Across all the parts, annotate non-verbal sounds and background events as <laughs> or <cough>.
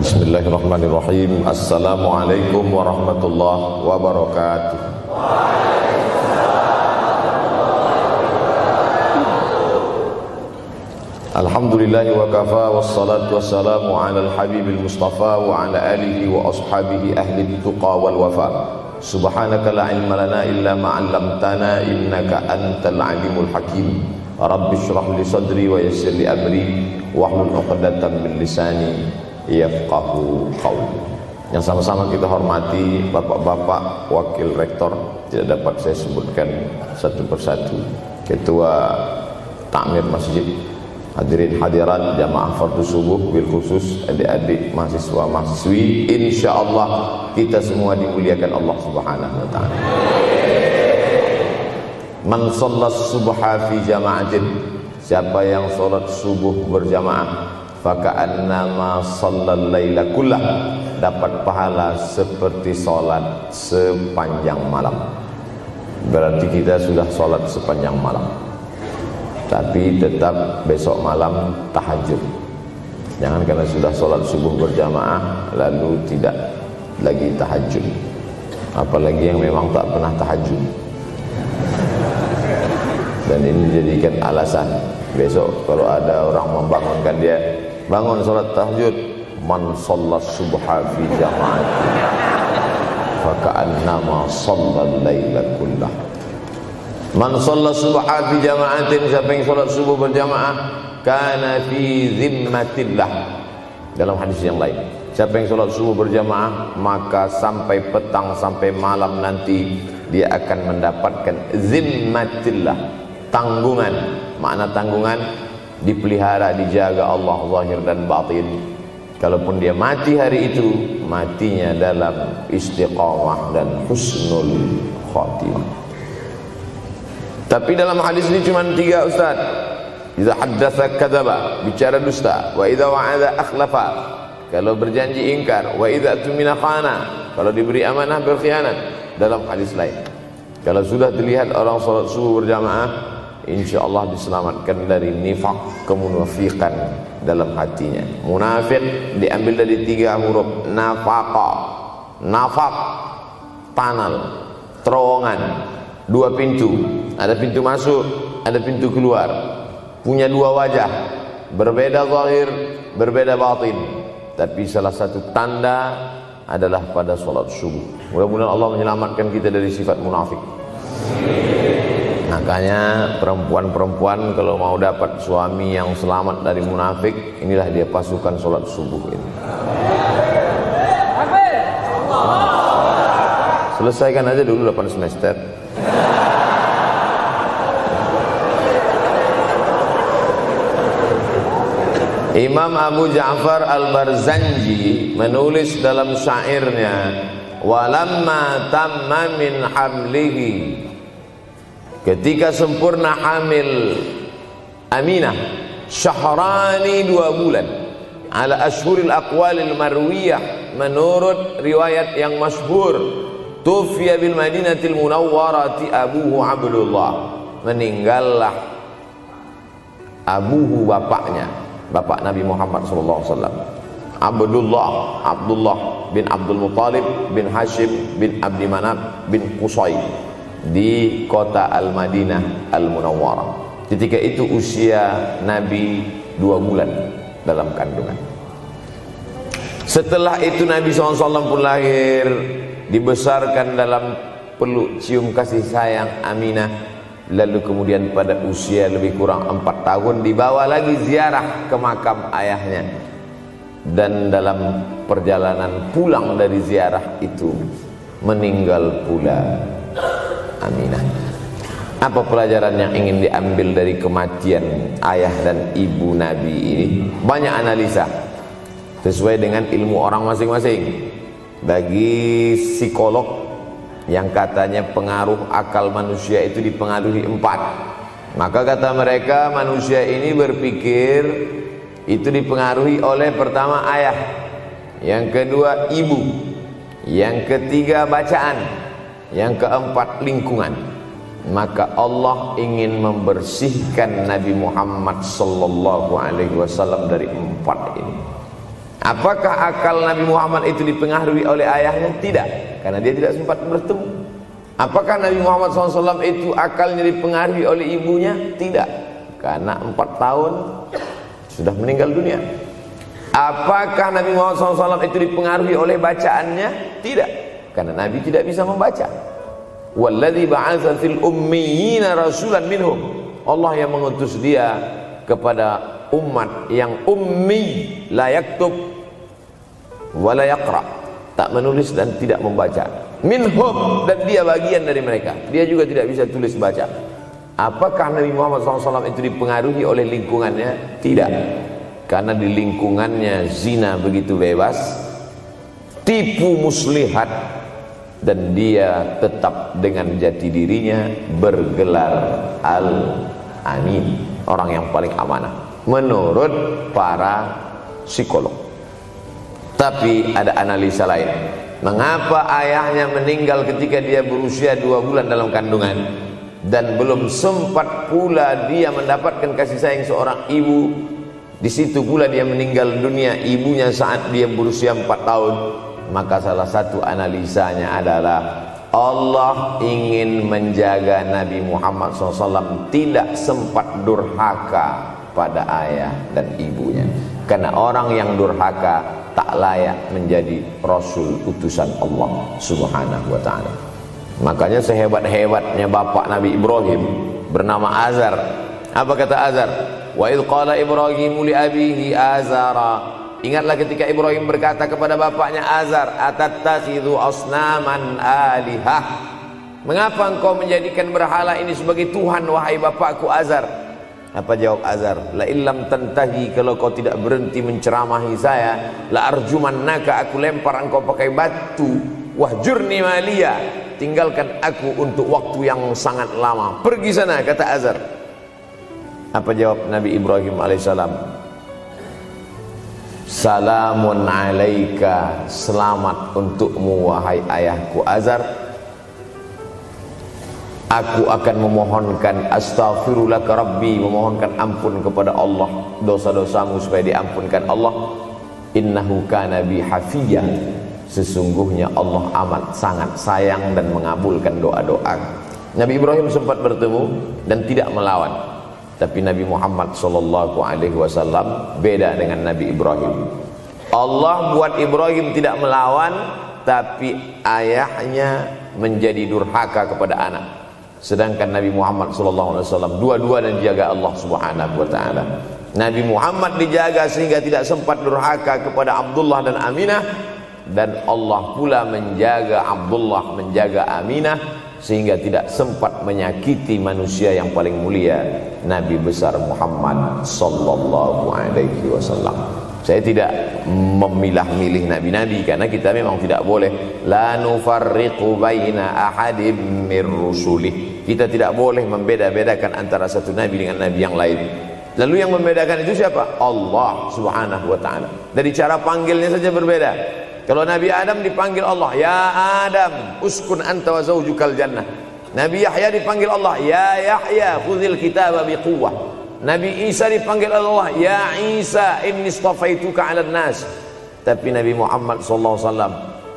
Bismillahirrahmanirrahim Assalamualaikum warahmatullahi wabarakatuh Alhamdulillahi wa kafa Wassalatu wassalamu ala al-habibil mustafa Wa ala alihi wa ashabihi ahli tuqa wal wafa Subhanaka la ilma lana illa ma'allamtana Innaka antal alimul hakim Rabbi syrah li sadri wa yassir li amri Wahlul uqdatan min lisani Yafqahu qawli. Yang sama-sama kita hormati Bapak-bapak wakil rektor Tidak dapat saya sebutkan satu persatu. Ketua Takmir Masjid. Hadirin hadirat jamaah fardu subuh bil khusus adik-adik mahasiswa mahasiswi. Insyaallah kita semua dimuliakan Allah Subhanahu wa taala. Man shallas subha fi jama'atin. Siapa yang salat subuh berjamaah faka'annama shallal laila kullah. Dapat pahala seperti salat sepanjang malam. Berarti kita sudah salat sepanjang malam. Tapi tetap besok malam tahajud. Jangan karena sudah sholat subuh berjamaah lalu tidak lagi tahajud. Apalagi yang memang tak pernah tahajud. Dan ini dijadikan alasan. Besok kalau ada orang membangunkan dia bangun sholat tahajud man sholat subha fi jama'at faka'annama sholat layla kullah Man shalla subha fi jama'atin siapa yang salat subuh berjamaah kana fi zimmatillah. Dalam hadis yang lain, siapa yang salat subuh berjamaah maka sampai petang sampai malam nanti dia akan mendapatkan zimmatillah, tanggungan. Makna tanggungan dipelihara, dijaga Allah zahir dan batin. Kalaupun dia mati hari itu, matinya dalam istiqamah dan husnul khatimah. Tapi dalam hadis ini cuma tiga ustaz. Iza haddatha kadzaba, bicara dusta. Wa idza wa'ada akhlafa. Kalau berjanji ingkar, wa idza tumina khana. Kalau diberi amanah berkhianat. Dalam hadis lain. Kalau sudah dilihat orang salat subuh berjamaah, insyaallah diselamatkan dari nifak kemunafikan dalam hatinya. Munafik diambil dari tiga huruf. Nafaqa. Nafaq tanal, terowongan, dua pintu. Ada pintu masuk ada pintu keluar. Punya dua wajah. Berbeda zahir berbeda batin. Tapi salah satu tanda adalah pada solat subuh. Mudah-mudahan Allah menyelamatkan kita dari sifat munafik makanya perempuan-perempuan kalau mau dapat suami yang selamat dari munafik inilah dia pasukan solat subuh ini. Selesaikan aja dulu 8 semester. Imam Abu Ja'far Al-Barzanji menulis dalam syairnya walamma tamma min hamlihi ketika sempurna hamil Aminah syahrani dua bulan. Ala ashuril aqwalil marwiyah menurut riwayat yang masyhur tufiya bil madinatil munawwarati abuhu Abdullah. Meninggallah abuhu bapaknya bapak Nabi Muhammad wasallam. Abdullah Abdullah bin Abdul Muthalib bin Hashim bin Abdi Manaf bin Qusay di kota Al-Madinah Al-Munawwarah. Ketika itu usia Nabi dua bulan dalam kandungan. Setelah itu Nabi SAW pun lahir dibesarkan dalam peluk cium kasih sayang Aminah. Lalu kemudian pada usia lebih kurang empat tahun dibawa lagi ziarah ke makam ayahnya. Dan dalam perjalanan pulang dari ziarah itu meninggal pula Aminah. Apa pelajaran yang ingin diambil dari kematian ayah dan ibu Nabi ini? Banyak analisa sesuai dengan ilmu orang masing-masing. Bagi psikolog yang katanya pengaruh akal manusia itu dipengaruhi empat maka kata mereka manusia ini berpikir itu dipengaruhi oleh pertama ayah yang kedua ibu yang ketiga bacaan yang keempat lingkungan maka Allah ingin membersihkan Nabi Muhammad sallallahu alaihi wasallam dari empat ini Apakah akal Nabi Muhammad itu dipengaruhi oleh ayahnya? Tidak, karena dia tidak sempat bertemu. Apakah Nabi Muhammad SAW itu akalnya dipengaruhi oleh ibunya? Tidak, karena empat tahun sudah meninggal dunia. Apakah Nabi Muhammad SAW itu dipengaruhi oleh bacaannya? Tidak, karena Nabi tidak bisa membaca. Fil ummiyina rasulan minhum. Allah yang mengutus dia kepada umat yang ummi la yaktub wa tak menulis dan tidak membaca. Minhum dan dia bagian dari mereka. Dia juga tidak bisa tulis baca. Apakah Nabi Muhammad SAW itu dipengaruhi oleh lingkungannya? Tidak. Karena di lingkungannya zina begitu bebas tipu muslihat dan dia tetap dengan jati dirinya bergelar al-amin. Orang yang paling amanah. Menurut para psikolog. Tapi ada analisa lain. Mengapa ayahnya meninggal ketika dia berusia dua bulan dalam kandungan? Dan belum sempat pula dia mendapatkan kasih sayang seorang ibu. Di situ pula dia meninggal dunia ibunya saat dia berusia empat tahun maka salah satu analisanya adalah Allah ingin menjaga Nabi Muhammad SAW tidak sempat durhaka pada ayah dan ibunya. Karena orang yang durhaka tak layak menjadi rasul utusan Allah Subhanahu wa taala. Makanya sehebat-hebatnya bapak Nabi Ibrahim bernama Azar apa kata Azar wa idh qala Ibrahim li abihi Azara Ingatlah ketika Ibrahim berkata kepada bapaknya Azar, "Atattakhidhu asnaman alihah?" Mengapa engkau menjadikan berhala ini sebagai Tuhan wahai bapakku Azar? Apa jawab Azar? La illam tantahi kalau kau tidak berhenti menceramahi saya, la arjumannaka aku lempar engkau pakai batu. Wahjurni maliya. Tinggalkan aku untuk waktu yang sangat lama. Pergi sana kata Azar. Apa jawab Nabi Ibrahim alaihissalam? Salamun alaika. Selamat untukmu wahai ayahku Azar Aku akan memohonkan Astaghfirullaka Rabbi Memohonkan ampun kepada Allah Dosa-dosamu supaya diampunkan Allah. Innahu kana bi hafiyah. Sesungguhnya Allah amat sangat sayang dan mengabulkan doa-doa. Nabi Ibrahim sempat bertemu dan tidak melawan tapi Nabi Muhammad sallallahu alaihi wasallam beda dengan Nabi Ibrahim. Allah buat Ibrahim tidak melawan tapi ayahnya menjadi durhaka kepada anak. Sedangkan Nabi Muhammad sallallahu alaihi wasallam dua-dua dan dijaga Allah Subhanahu wa taala. Nabi Muhammad dijaga sehingga tidak sempat durhaka kepada Abdullah dan Aminah dan Allah pula menjaga Abdullah menjaga Aminah sehingga tidak sempat menyakiti manusia yang paling mulia Nabi besar Muhammad sallallahu alaihi wasallam. Saya tidak memilah-milih nabi-nabi karena kita memang tidak boleh la nufarriqu baina ahadim mir rusulih. Kita tidak boleh membeda-bedakan antara satu nabi dengan nabi yang lain. Lalu yang membedakan itu siapa? Allah Subhanahu wa taala. Dari cara panggilnya saja berbeda. Kalau Nabi Adam dipanggil Allah, ya Adam, uskun anta wa zawjukal jannah. Nabi Yahya dipanggil Allah, ya Yahya, khudhil kitaba biquwwah. Nabi Isa dipanggil Allah, ya Isa, inni istafaituka 'alan nas. Tapi Nabi Muhammad sallallahu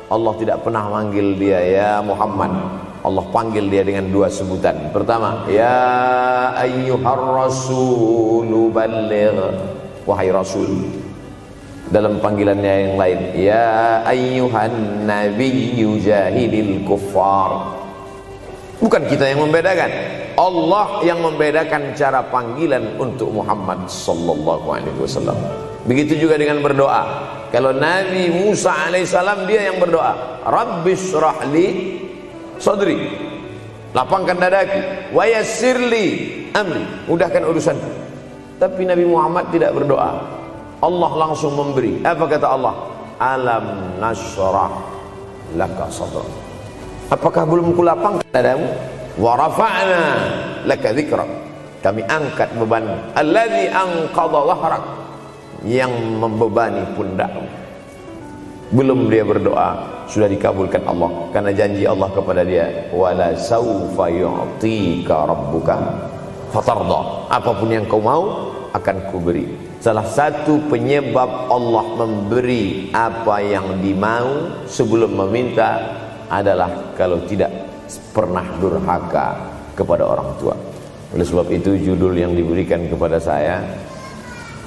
Allah tidak pernah manggil dia ya Muhammad. Allah panggil dia dengan dua sebutan. Pertama, ya ayyuhar rasul. Wahai Rasul, dalam panggilannya yang lain ya ayyuhan nabiyyu jahidil kuffar. Bukan kita yang membedakan Allah yang membedakan cara panggilan untuk Muhammad sallallahu alaihi wasallam. Begitu juga dengan berdoa. Kalau Nabi Musa alaihissalam dia yang berdoa rabbis rahli sadri. Lapangkan dadaku wa yassirli amri. Mudahkan urusanku. Tapi Nabi Muhammad tidak berdoa Allah langsung memberi. Apa kata Allah? Alam nasrah laka sadrak. Apakah belum kulapangkan dadamu? Wa rafa'na laka dzikrak. Kami angkat beban alladzi anqadha dhahrak yang membebani pundakmu. Belum dia berdoa, sudah dikabulkan Allah karena janji Allah kepada dia wala saufa yu'tika rabbuka fatarda. Apa pun yang kau mau akan kuberi Salah satu penyebab Allah memberi apa yang dimau sebelum meminta adalah kalau tidak pernah durhaka kepada orang tua. Oleh sebab itu judul yang diberikan kepada saya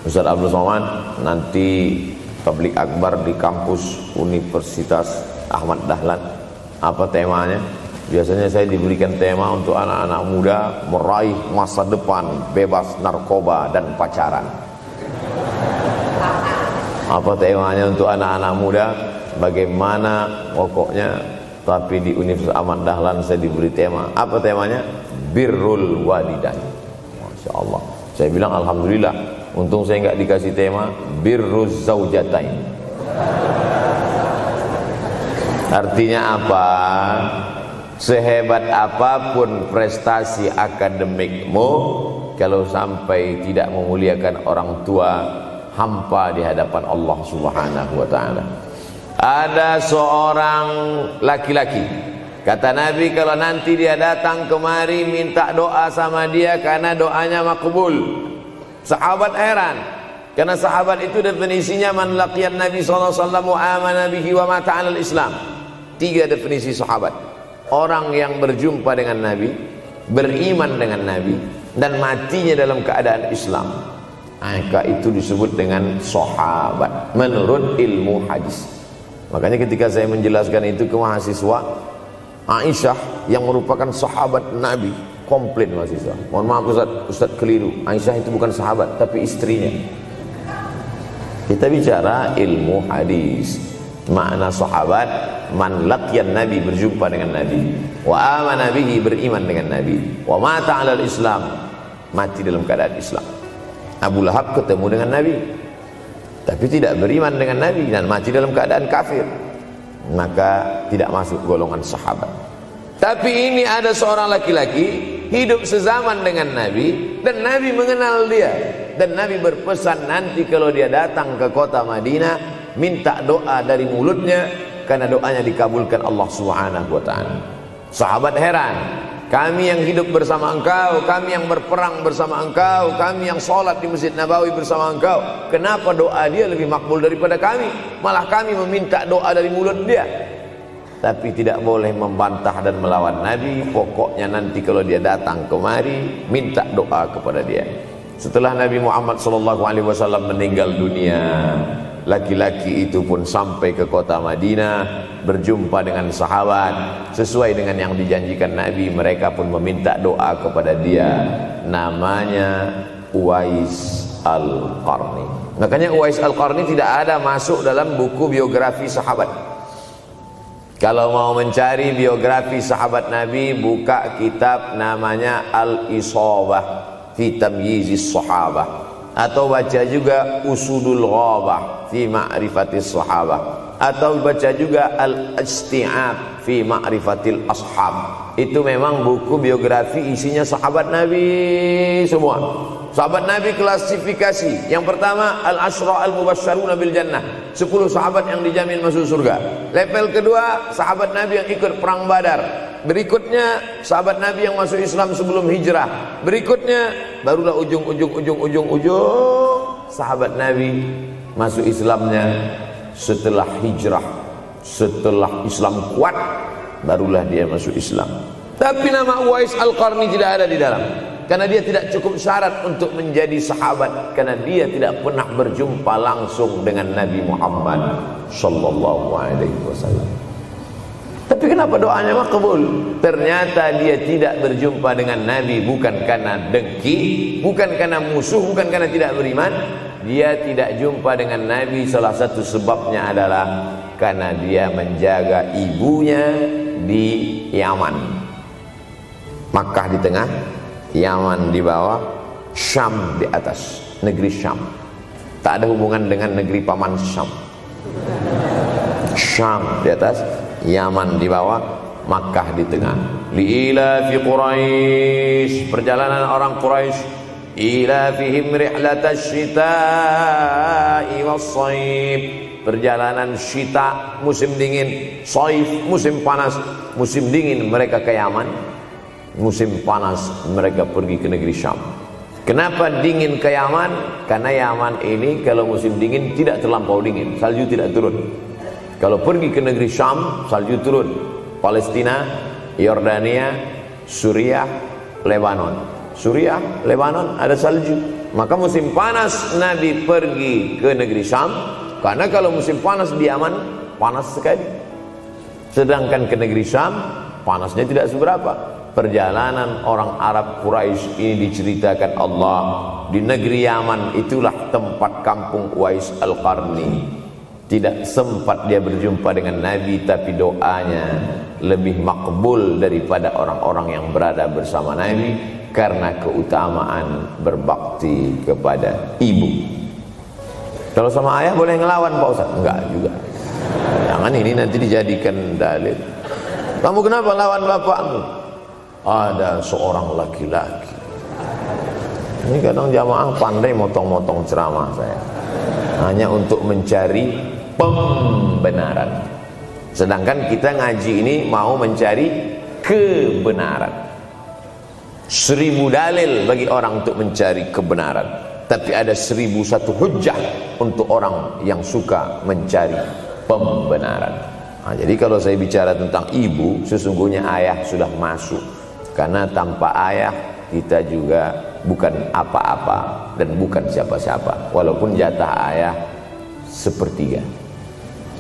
Ustaz Abdul Somad nanti tablik akbar di kampus Universitas Ahmad Dahlan apa temanya? Biasanya saya diberikan tema untuk anak-anak muda meraih masa depan bebas narkoba dan pacaran. Apa temanya untuk anak-anak muda? Bagaimana pokoknya tapi di Universitas Ahmad Dahlan saya diberi tema. Apa temanya? Birrul walidain. Masya Allah. Saya bilang Alhamdulillah. Untung saya nggak dikasih tema Birrul zaujatain. Artinya apa? Sehebat apa pun prestasi akademikmu Kalau sampai tidak memuliakan orang tua Hampa di hadapan Allah subhanahu wa ta'ala. Ada seorang laki-laki. Kata Nabi kalau nanti dia datang kemari Minta doa sama dia karena doanya makbul. Sahabat heran. Karena sahabat itu definisinya Man laqiyan Nabi SAW Wa amana bihi wa mata al Islam Tiga definisi sahabat. Orang yang berjumpa dengan Nabi beriman dengan Nabi dan matinya dalam keadaan Islam maka itu disebut dengan sahabat menurut ilmu hadis. Makanya ketika saya menjelaskan itu ke mahasiswa Aisyah yang merupakan sahabat Nabi komplain mahasiswa. Mohon maaf Ustaz, Ustaz keliru. Aisyah itu bukan sahabat tapi istrinya. Kita bicara ilmu hadis. Makna sahabat man laqiyan nabi berjumpa dengan nabi. Wa amana bihi beriman dengan nabi. Wa mata ala islam mati dalam keadaan Islam Abu Lahab ketemu dengan nabi. Tapi tidak beriman dengan nabi dan mati dalam keadaan kafir. Maka tidak masuk golongan sahabat. Tapi ini ada seorang laki-laki hidup sezaman dengan nabi dan nabi mengenal dia. Dan nabi berpesan nanti kalau dia datang ke kota Madinah minta doa dari mulutnya karena doanya dikabulkan Allah taala. Sahabat heran, kami yang hidup bersama engkau, kami yang berperang bersama engkau, kami yang sholat di Masjid Nabawi bersama engkau. Kenapa doa dia lebih makbul daripada kami? Malah kami meminta doa dari mulut dia. Tapi tidak boleh membantah dan melawan Nabi. Pokoknya nanti kalau dia datang kemari, minta doa kepada dia. Setelah Nabi Muhammad SAW meninggal dunia, laki-laki itu pun sampai ke kota Madinah berjumpa dengan sahabat. Sesuai dengan yang dijanjikan Nabi mereka pun meminta doa kepada dia. Namanya Uwais Al-Qarni. Makanya Uwais Al-Qarni tidak ada masuk dalam buku biografi sahabat. Kalau mau mencari biografi sahabat Nabi buka kitab namanya Al-Isabah fi Tamyizis Sahabah atau baca juga Usudul Ghabah fi ma'rifatis sahabah. Atau baca juga al-isti'ab fi ma'rifatil ashab. Itu memang buku biografi isinya sahabat Nabi semua sahabat Nabi klasifikasi. Yang pertama al-ashra al-mubasyaruna bil jannah 10 sahabat yang dijamin masuk surga. Level kedua sahabat Nabi yang ikut perang badar. Berikutnya sahabat Nabi yang masuk Islam sebelum hijrah. Berikutnya barulah ujung ujung ujung ujung ujung sahabat Nabi masuk Islamnya setelah hijrah. Setelah Islam kuat barulah dia masuk Islam. Tapi nama Uwais Al-Qarni tidak ada di dalam karena dia tidak cukup syarat untuk menjadi sahabat. Karena dia tidak pernah berjumpa langsung dengan Nabi Muhammad sallallahu alaihi wasallam. Tapi kenapa doanya makbul? Ternyata dia tidak berjumpa dengan Nabi bukan karena dengki, bukan karena musuh, bukan karena tidak beriman, dia tidak jumpa dengan Nabi. Salah satu sebabnya adalah karena dia menjaga ibunya di Yaman. Makkah di tengah Yaman di bawah Syam di atas. Negeri Syam. Tak ada hubungan dengan negeri paman Syam. Syam di atas Yaman di bawah Makkah di tengah. Liila fi Quraisy perjalanan orang Quraisy ilafihim rihlatasy syita'i was-shaib perjalanan syita musim dingin saif musim panas musim dingin mereka ke Yaman musim panas mereka pergi ke negeri Syam Kenapa dingin ke Yaman? Karena Yaman ini kalau musim dingin tidak terlampau dingin, salju tidak turun. Kalau pergi ke negeri Syam, salju turun. Palestina, Yordania, Suriah, Lebanon. Suriah, Lebanon ada salju. Maka musim panas Nabi pergi ke negeri Syam karena kalau musim panas di Yaman panas sekali. Sedangkan ke negeri Syam panasnya tidak seberapa perjalanan orang Arab Quraisy ini diceritakan Allah. Di negeri Yaman itulah tempat kampung Uwais Al-Qarni. Tidak sempat dia berjumpa dengan Nabi tapi doanya lebih makbul daripada orang-orang yang berada bersama Nabi karena keutamaan berbakti kepada ibu. Kalau sama ayah boleh ngelawan Pak Ustaz? enggak juga. Jangan ini nanti dijadikan dalil. Kamu kenapa lawan bapakmu? Ada seorang laki-laki. Ini kadang jamaah pandai motong-motong ceramah saya. Hanya untuk mencari pembenaran. Sedangkan kita ngaji ini mau mencari kebenaran. Seribu dalil bagi orang untuk mencari kebenaran. Tapi ada seribu satu hujah untuk orang yang suka mencari pembenaran. Nah, jadi kalau saya bicara tentang ibu sesungguhnya ayah sudah masuk karena tanpa ayah kita juga bukan apa-apa dan bukan siapa-siapa. Walaupun jatah ayah sepertiga.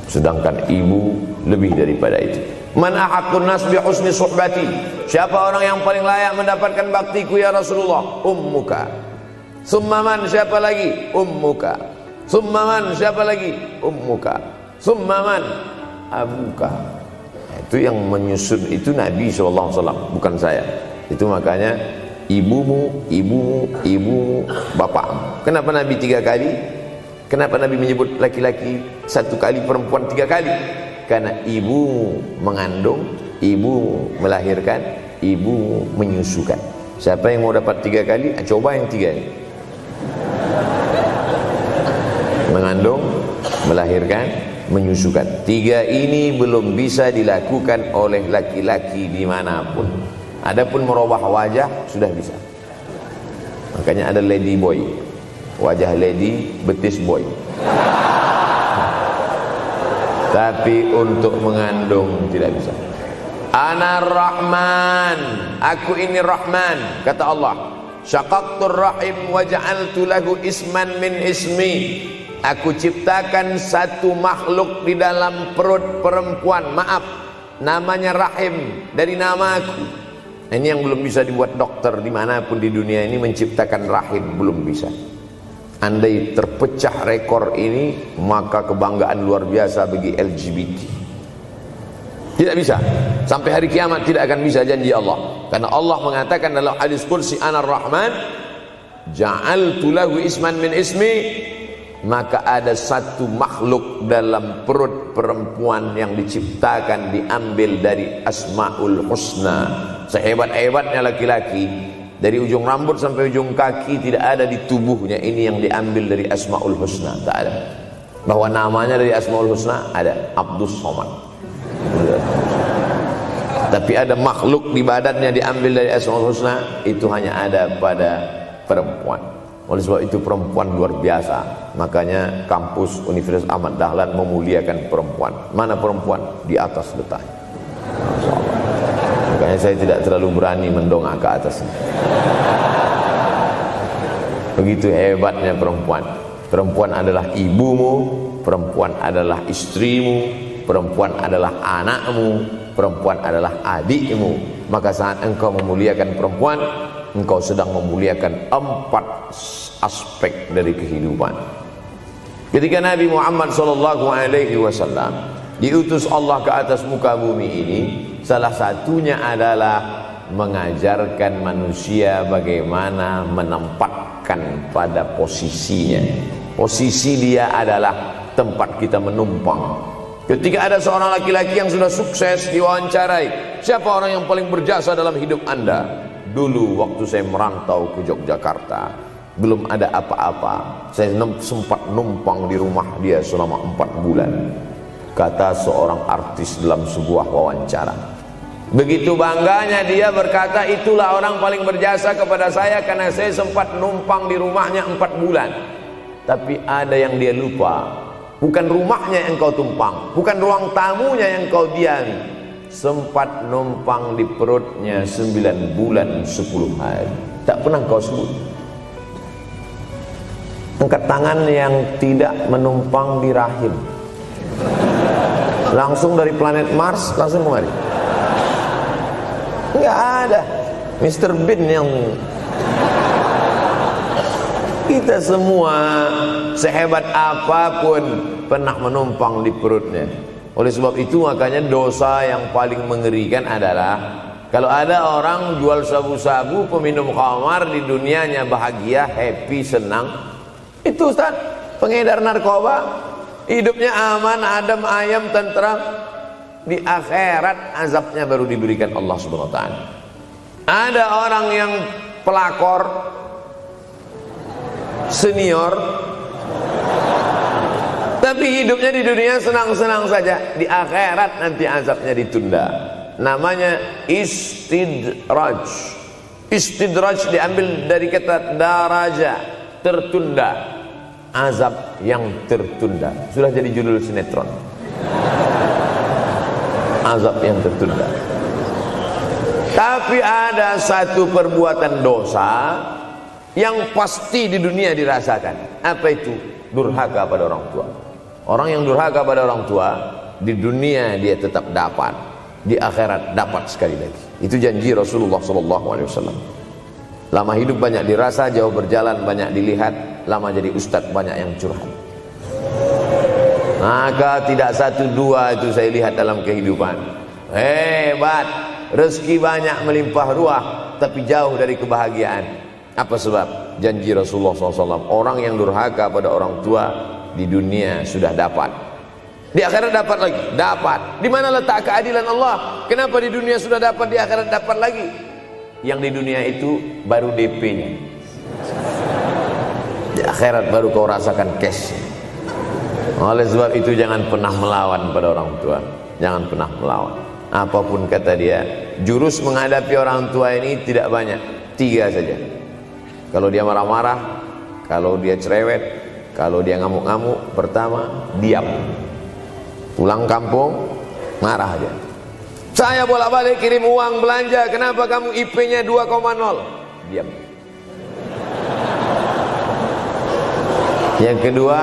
Sedangkan ibu lebih daripada itu. Man ahakun nas suhbati. Siapa orang yang paling layak mendapatkan baktiku ya Rasulullah? Ummuka. Summa man siapa lagi? Ummuka. Summa man siapa lagi? Ummuka. Summa man abuka itu yang menyusun itu Nabi SAW bukan saya. Itu makanya ibumu ibumu ibumu bapakmu kenapa Nabi tiga kali? Kenapa Nabi menyebut laki-laki satu kali perempuan tiga kali? Karena ibumu mengandung ibumu melahirkan ibumu menyusukan. Siapa yang mau dapat tiga kali? Ah, coba yang tiga ini. Mengandung melahirkan menyusukan. Tiga ini belum bisa dilakukan oleh laki-laki di mana pun. Adapun merubah wajah sudah bisa. Makanya ada lady boy. Wajah lady betis boy. <laughs> Tapi untuk mengandung tidak bisa. Ana rahman. Aku ini rahman kata Allah. Syaqaqtur rahim wa ja'altu lahu isman min ismi Aku ciptakan satu makhluk di dalam perut perempuan. Maaf Namanya rahim. Dari nama aku. Ini yang belum bisa dibuat dokter Di mana pun di dunia ini menciptakan rahim. Belum bisa. Andai terpecah rekor ini Maka kebanggaan luar biasa bagi LGBT Tidak bisa. Sampai hari kiamat tidak akan bisa janji Allah. Karena Allah mengatakan dalam hadis kursi Anar Rahman Ja'altu lahu isman min ismi maka ada satu makhluk dalam perut perempuan yang diciptakan diambil dari asmaul husna. Sehebat-hebatnya laki-laki. Dari ujung rambut sampai ujung kaki tidak ada di tubuhnya. Ini yang diambil dari asmaul husna. Tak ada. Bahwa namanya dari asmaul husna ada Abdus Somad. Tapi ada makhluk di badannya diambil dari asmaul husna itu hanya ada pada perempuan oleh sebab itu perempuan luar biasa. Makanya kampus Universitas Ahmad Dahlan memuliakan perempuan. Mana perempuan? Di atas letaknya. Makanya saya tidak terlalu berani mendongak ke atas. Begitu hebatnya perempuan. Perempuan adalah ibumu, perempuan adalah istrimu, perempuan adalah anakmu, perempuan adalah adikmu. Maka saat engkau memuliakan perempuan, engkau sedang memuliakan empat aspek dari kehidupan. Ketika Nabi Muhammad sallallahu alaihi wasallam diutus Allah ke atas muka bumi ini, salah satunya adalah mengajarkan manusia bagaimana menempatkan pada posisinya. Posisi dia adalah tempat kita menumpang. Ketika ada seorang laki-laki yang sudah sukses diwawancarai, siapa orang yang paling berjasa dalam hidup Anda? Dulu waktu saya merantau ke Yogyakarta Belum ada apa-apa Saya sempat numpang di rumah dia selama empat bulan Kata seorang artis dalam sebuah wawancara Begitu bangganya dia berkata itulah orang paling berjasa kepada saya karena saya sempat numpang di rumahnya empat bulan. Tapi ada yang dia lupa. Bukan rumahnya yang kau tumpang, bukan ruang tamunya yang kau diami. Sempat numpang di perutnya sembilan bulan sepuluh hari. Tak pernah kau sebut. Angkat tangan yang tidak menumpang di rahim. Langsung dari planet Mars langsung kemari. Enggak ada. Mr. Bean yang kita semua sehebat apa pun pernah menumpang di perutnya. Oleh sebab itu makanya dosa yang paling mengerikan adalah kalau ada orang jual sabu-sabu peminum khamar di dunianya bahagia, happy, senang. Itu Ustaz, pengedar narkoba hidupnya aman, adem, ayam, tentram di akhirat azabnya baru diberikan Allah Subhanahu wa. Ada orang yang pelakor senior tapi hidupnya di dunia senang-senang saja, di akhirat nanti azabnya ditunda. Namanya istidraj. Istidraj diambil dari kata daraja, tertunda. Azab yang tertunda. Sudah jadi judul sinetron azab yang tertunda tapi ada satu perbuatan dosa yang pasti di dunia dirasakan apa itu durhaka pada orang tua orang yang durhaka pada orang tua di dunia dia tetap dapat di akhirat dapat sekali lagi itu janji Rasulullah SAW lama hidup banyak dirasa jauh berjalan banyak dilihat lama jadi ustadz banyak yang curhat maka tidak satu dua itu saya lihat dalam kehidupan. Hebat, rezeki banyak melimpah ruah, tapi jauh dari kebahagiaan. Apa sebab? Janji Rasulullah SAW. Orang yang durhaka pada orang tua di dunia sudah dapat. Di akhirat dapat lagi, dapat. Di mana letak keadilan Allah? Kenapa di dunia sudah dapat, di akhirat dapat lagi? Yang di dunia itu baru DP-nya. Di akhirat baru kau rasakan cash. Oleh sebab itu jangan pernah melawan pada orang tua. Jangan pernah melawan. Apa pun kata dia, jurus menghadapi orang tua ini tidak banyak. Tiga saja. Kalau dia marah-marah, kalau dia cerewet, kalau dia ngamuk-ngamuk, pertama diam. Pulang kampung, marah aja. Saya bolak-balik kirim uang belanja, kenapa kamu IP-nya 2,0? Diam. Yang kedua,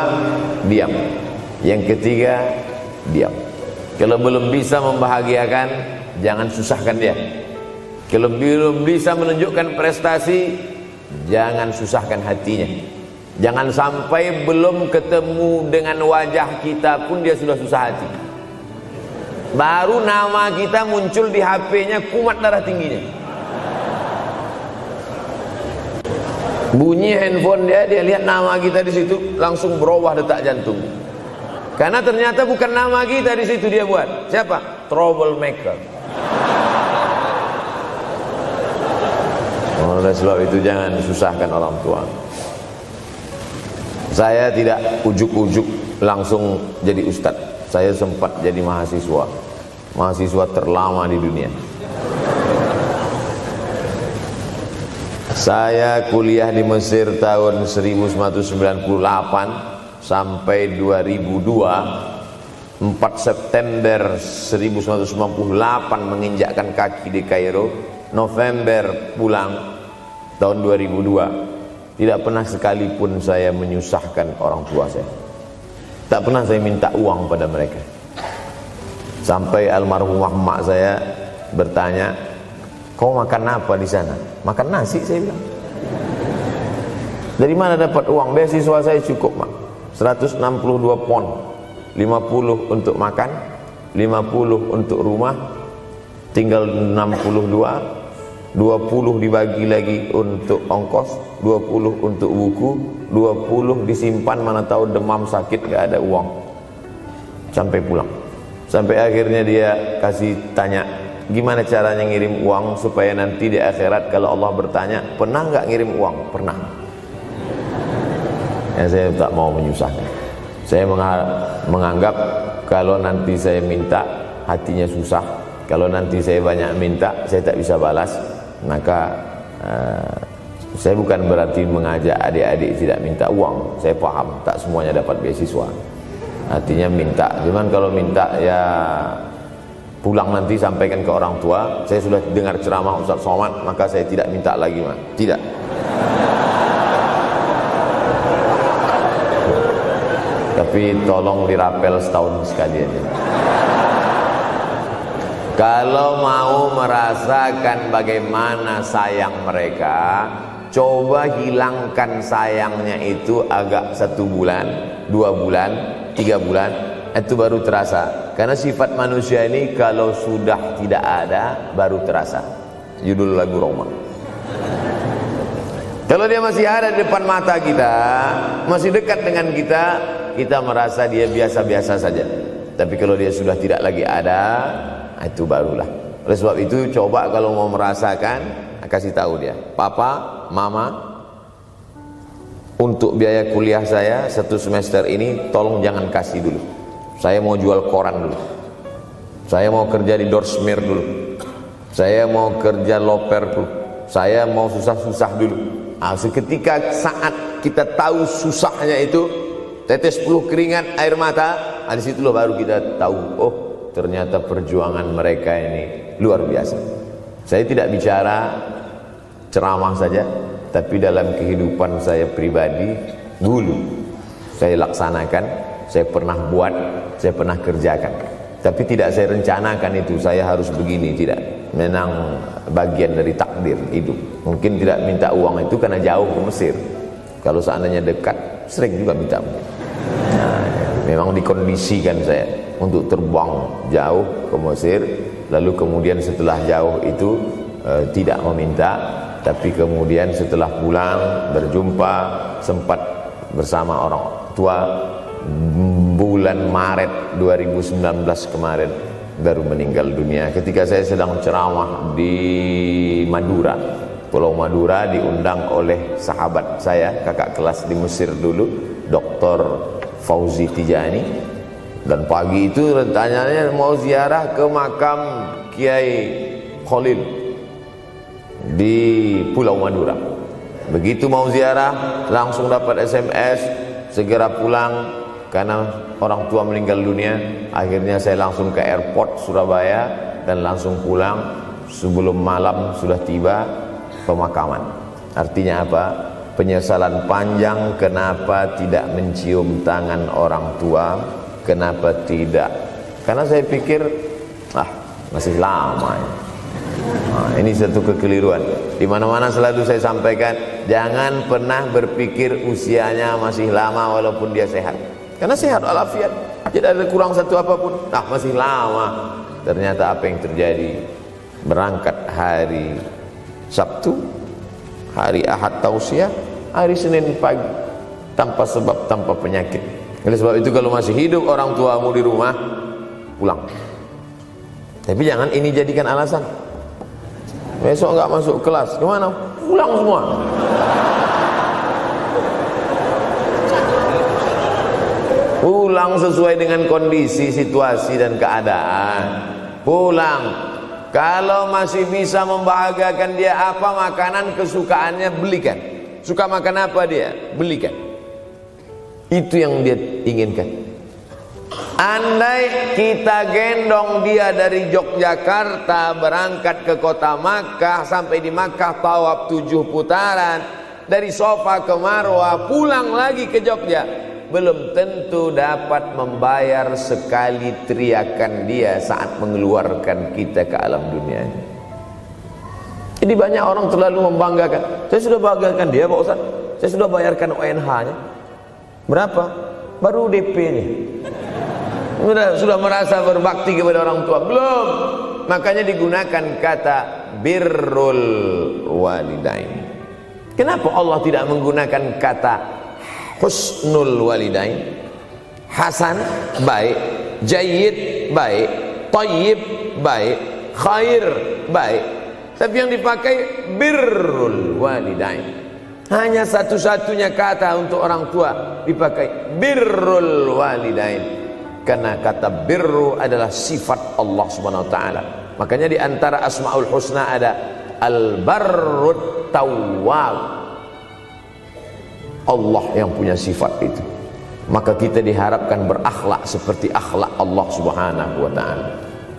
diam. Yang ketiga, diam. Kalau belum bisa membahagiakan, jangan susahkan dia. Kalau belum bisa menunjukkan prestasi, jangan susahkan hatinya. Jangan sampai belum ketemu dengan wajah kita pun dia sudah susah hati. Baru nama kita muncul di HP-nya kumat darah tingginya. Bunyi handphone dia, dia lihat nama kita di situ langsung berubah detak jantung. Karena ternyata bukan nama kita di situ dia buat. Siapa? Troublemaker. Oleh sebab itu jangan susahkan orang tua. Saya tidak ujuk-ujuk langsung jadi ustadz. Saya sempat jadi mahasiswa. Mahasiswa terlama di dunia. Saya kuliah di Mesir tahun 1998 sampai 2002 4 September 1998 menginjakkan kaki di Kairo November pulang tahun 2002 tidak pernah sekalipun saya menyusahkan orang tua saya. Tak pernah saya minta uang pada mereka. Sampai almarhumah emak saya bertanya kau makan apa di sana? Makan nasi saya bilang. Dari mana dapat uang? Beasiswa saya cukup mak. 162 pon. 50 untuk makan 50 untuk rumah tinggal 62 20 dibagi lagi untuk ongkos 20 untuk buku 20 disimpan mana tahu demam sakit gak ada uang. Sampai pulang. Sampai akhirnya dia kasih tanya gimana caranya ngirim uang supaya nanti di akhirat kalau Allah bertanya pernah nggak ngirim uang? Pernah. Yang saya tak mau menyusahkan. Saya menganggap kalau nanti saya minta hatinya susah. Kalau nanti saya banyak minta saya tak bisa balas maka uh, saya bukan berarti mengajak adik-adik tidak minta uang. Saya paham tak semuanya dapat beasiswa. Artinya minta. Cuman kalau minta ya pulang nanti sampaikan ke orang tua saya sudah dengar ceramah Ustaz Somad maka saya tidak minta lagi mah tidak. Tapi tolong dirapel setahun sekali aja kalau mau merasakan bagaimana sayang mereka Coba hilangkan sayangnya itu agak satu bulan Dua bulan, tiga bulan Itu baru terasa. Karena sifat manusia ini kalau sudah tidak ada Baru terasa. Judul lagu Roma. Kalau dia masih ada di depan mata kita Masih dekat dengan kita Kita merasa dia biasa-biasa saja. Tapi kalau dia sudah tidak lagi ada itu barulah. Oleh sebab itu coba kalau mau merasakan kasih tahu dia. Papa mama untuk biaya kuliah saya satu semester ini tolong jangan kasih dulu. Saya mau jual koran dulu. Saya mau kerja di Dorsmir dulu. Saya mau kerja loper dulu. Saya mau susah-susah dulu. Nah, seketika saat kita tahu susahnya itu tetes puluh keringat air mata nah, di situlah baru kita tahu oh ternyata perjuangan mereka ini luar biasa. Saya tidak bicara ceramah saja tapi dalam kehidupan saya pribadi dulu saya laksanakan saya pernah buat saya pernah kerjakan. Tapi tidak saya rencanakan itu saya harus begini tidak. Memang bagian dari takdir hidup. Mungkin tidak minta uang itu karena jauh ke Mesir. Kalau seandainya dekat sering juga minta nah, memang dikondisikan saya untuk terbang jauh ke Mesir lalu kemudian setelah jauh itu e, tidak meminta tapi kemudian setelah pulang berjumpa sempat bersama orang tua bulan Maret 2019 kemarin baru meninggal dunia ketika saya sedang ceramah di Madura Pulau Madura diundang oleh sahabat saya kakak kelas di Mesir dulu Dr. Fauzi Tijani dan pagi itu rencananya mau ziarah ke makam Kiai Khalil di Pulau Madura. Begitu mau ziarah langsung dapat SMS segera pulang karena orang tua meninggal dunia. Akhirnya saya langsung ke airport Surabaya dan langsung pulang sebelum malam sudah tiba pemakaman. Artinya apa? Penyesalan panjang kenapa tidak mencium tangan orang tua Kenapa tidak? Karena saya pikir ah masih lama ini. Nah, ini satu kekeliruan. Di mana-mana selalu saya sampaikan, jangan pernah berpikir usianya masih lama walaupun dia sehat. Karena sehat walafiat, tidak ada kurang satu apa pun. Nah, masih lama. Ternyata apa yang terjadi? Berangkat hari Sabtu, hari Ahad tausiah, hari Senin pagi tanpa sebab tanpa penyakit oleh sebab itu kalau masih hidup orang tuamu di rumah, pulang. Tapi jangan ini jadikan alasan. Besok enggak masuk kelas, ke mana? Pulang semua. Pulang sesuai dengan kondisi, situasi dan keadaan. Pulang. Kalau masih bisa membahagiakan dia apa makanan kesukaannya belikan. Suka makan apa dia? Belikan. Itu yang dia inginkan. Andai kita gendong dia dari Yogyakarta berangkat ke kota Makkah sampai di Makkah tawaf tujuh putaran dari sofa ke Marwah pulang lagi ke Jogja belum tentu dapat membayar sekali teriakan dia saat mengeluarkan kita ke alam dunia ini. Jadi banyak orang terlalu membanggakan. Saya sudah banggakan dia Pak Ustaz. Saya sudah bayarkan ONH-nya. Berapa? Baru DP-nya. Sudah, sudah merasa berbakti kepada orang tua? Belum. Makanya digunakan kata birrul walidain. Kenapa Allah tidak menggunakan kata husnul walidain? Hasan baik, jayyid baik, tayyib baik, khair baik. Tapi yang dipakai birrul walidain. Hanya satu-satunya kata untuk orang tua dipakai birrul walidain. Karena kata birru adalah sifat Allah Subhanahu wa taala. Makanya di antara Asmaul Husna ada Al-Barrut Tawwab. Allah yang punya sifat itu. Maka kita diharapkan berakhlak seperti akhlak Allah Subhanahu wa taala.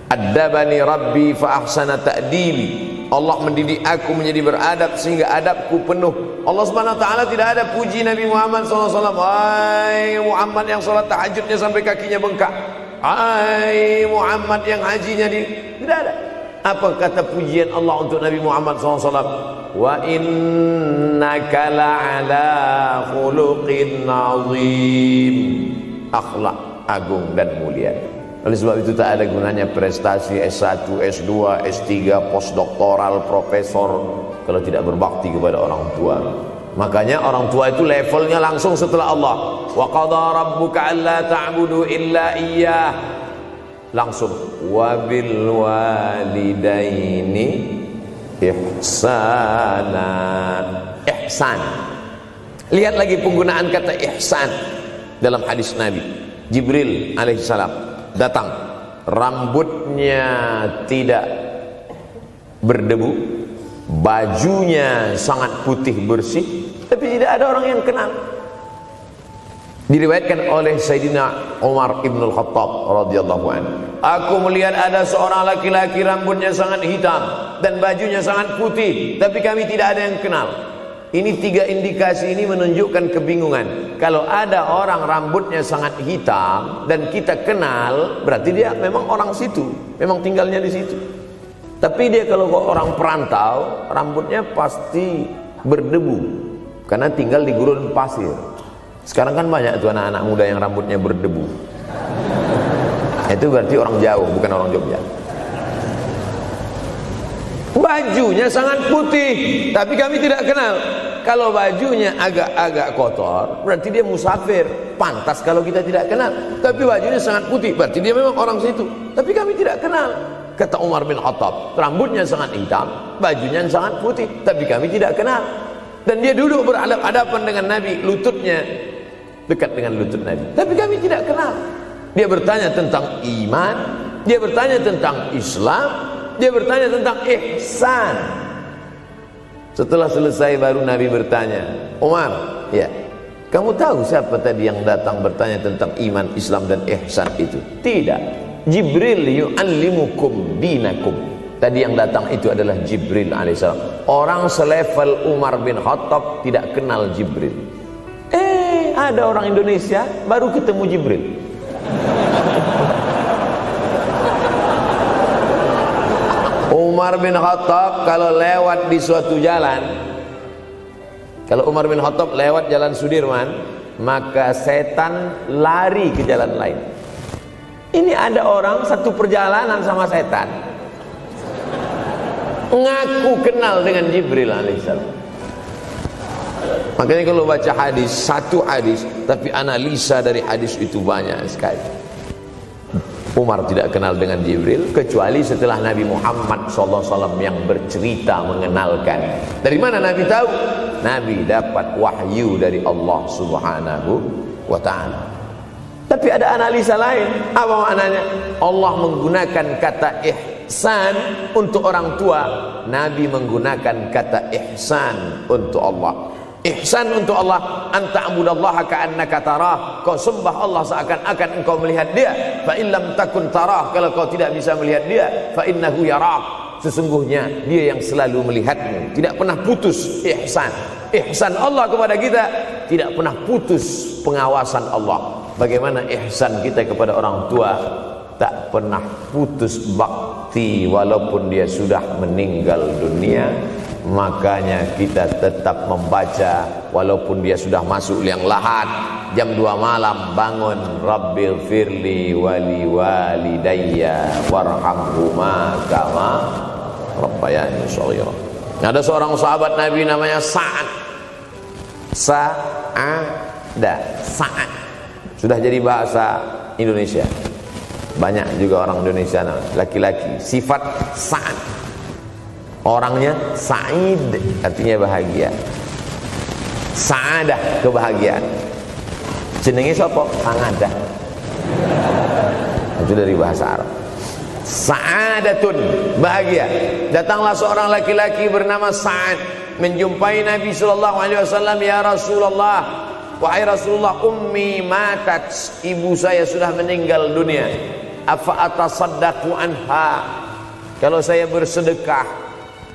Adabani Rabbi fa ahsana ta'dibi. Allah mendidik aku menjadi beradab sehingga adabku penuh. Allah Subhanahu wa taala tidak ada puji Nabi Muhammad SAW. Hai Muhammad yang salat tahajudnya sampai kakinya bengkak. Hai Muhammad yang hajinya di tidak ada. Apa kata pujian Allah untuk Nabi Muhammad SAW? Wa innaka la'ala khuluqin azim. Akhlak agung dan mulia. Oleh sebab itu tak ada gunanya prestasi S1, S2, S3, postdoktoral, profesor kalau tidak berbakti kepada orang tua. Makanya orang tua itu levelnya langsung setelah Allah. Wa qadha rabbuka alla ta'budu illa iyyah. Langsung wa bil walidaini ihsana. Ihsan. Lihat lagi penggunaan kata ihsan dalam hadis Nabi. Jibril alaihissalam datang rambutnya tidak berdebu bajunya sangat putih bersih tapi tidak ada orang yang kenal diriwayatkan oleh Sayyidina Umar Ibn Al-Khattab radhiyallahu anhu aku melihat ada seorang laki-laki rambutnya sangat hitam dan bajunya sangat putih tapi kami tidak ada yang kenal ini tiga indikasi ini menunjukkan kebingungan. Kalau ada orang rambutnya sangat hitam dan kita kenal, berarti dia memang orang situ, memang tinggalnya di situ. Tapi dia kalau orang perantau, rambutnya pasti berdebu karena tinggal di gurun pasir. Sekarang kan banyak tuh anak-anak muda yang rambutnya berdebu. Itu berarti orang jauh, bukan orang Jogja. Bajunya sangat putih, tapi kami tidak kenal. Kalau bajunya agak-agak kotor, berarti dia musafir. Pantas kalau kita tidak kenal. Tapi bajunya sangat putih, berarti dia memang orang situ. Tapi kami tidak kenal. Kata Umar bin Khattab, rambutnya sangat hitam, bajunya sangat putih, tapi kami tidak kenal. Dan dia duduk berhadapan dengan Nabi, lututnya dekat dengan lutut Nabi. Tapi kami tidak kenal. Dia bertanya tentang iman, dia bertanya tentang Islam, dia bertanya tentang ihsan. Setelah selesai baru Nabi bertanya, Umar, ya, kamu tahu siapa tadi yang datang bertanya tentang iman, Islam dan ihsan itu? Tidak. Jibril yu'allimukum dinakum. Tadi yang datang itu adalah Jibril alaihissalam. Orang selevel Umar bin Khattab tidak kenal Jibril. Ada orang Indonesia baru ketemu Jibril. Umar bin Khattab kalau lewat di suatu jalan kalau Umar bin Khattab lewat jalan Sudirman maka setan lari ke jalan lain. Ini ada orang satu perjalanan sama setan. Ngaku kenal dengan Jibril alaihissalam makanya kalau baca hadis satu hadis tapi analisa dari hadis itu banyak sekali Umar tidak kenal dengan Jibril kecuali setelah Nabi Muhammad SAW yang bercerita mengenalkan. Dari mana Nabi tahu? Nabi dapat wahyu dari Allah Subhanahu wa taala. Tapi ada analisa lain. Apa maknanya? Allah menggunakan kata ihsan untuk orang tua, Nabi menggunakan kata ihsan untuk Allah. Ihsan untuk Allah anta abudallaha ka'annaka tarah. Kau sembah Allah seakan-akan engkau melihat dia. Fa illam takun tarah kalau kau tidak bisa melihat dia, fa innahu yarak. Sesungguhnya dia yang selalu melihatmu, tidak pernah putus ihsan. Ihsan Allah kepada kita tidak pernah putus pengawasan Allah. Bagaimana ihsan kita kepada orang tua tak pernah putus bakti walaupun dia sudah meninggal dunia makanya kita tetap membaca walaupun dia sudah masuk liang lahat. Jam 2 malam bangun rabbil firli wali walidayya warhamhuma kama rabbayani shaghira. Ada seorang sahabat Nabi namanya Sa'ad. Sa'ada. Sa'ad. Sudah jadi bahasa Indonesia. Banyak juga orang Indonesia laki-laki sifat Sa'ad Orangnya sa'id artinya bahagia. Sa'adah kebahagiaan. Jenenge sapa? Sangadah. Itu dari bahasa Arab. Sa'adatun bahagia. Datanglah seorang laki-laki bernama Sa'ad menjumpai Nabi sallallahu alaihi wasallam ya Rasulullah. Wahai Rasulullah ummi matat ibu saya sudah meninggal dunia. Afa atasaddaqu anha? Kalau saya bersedekah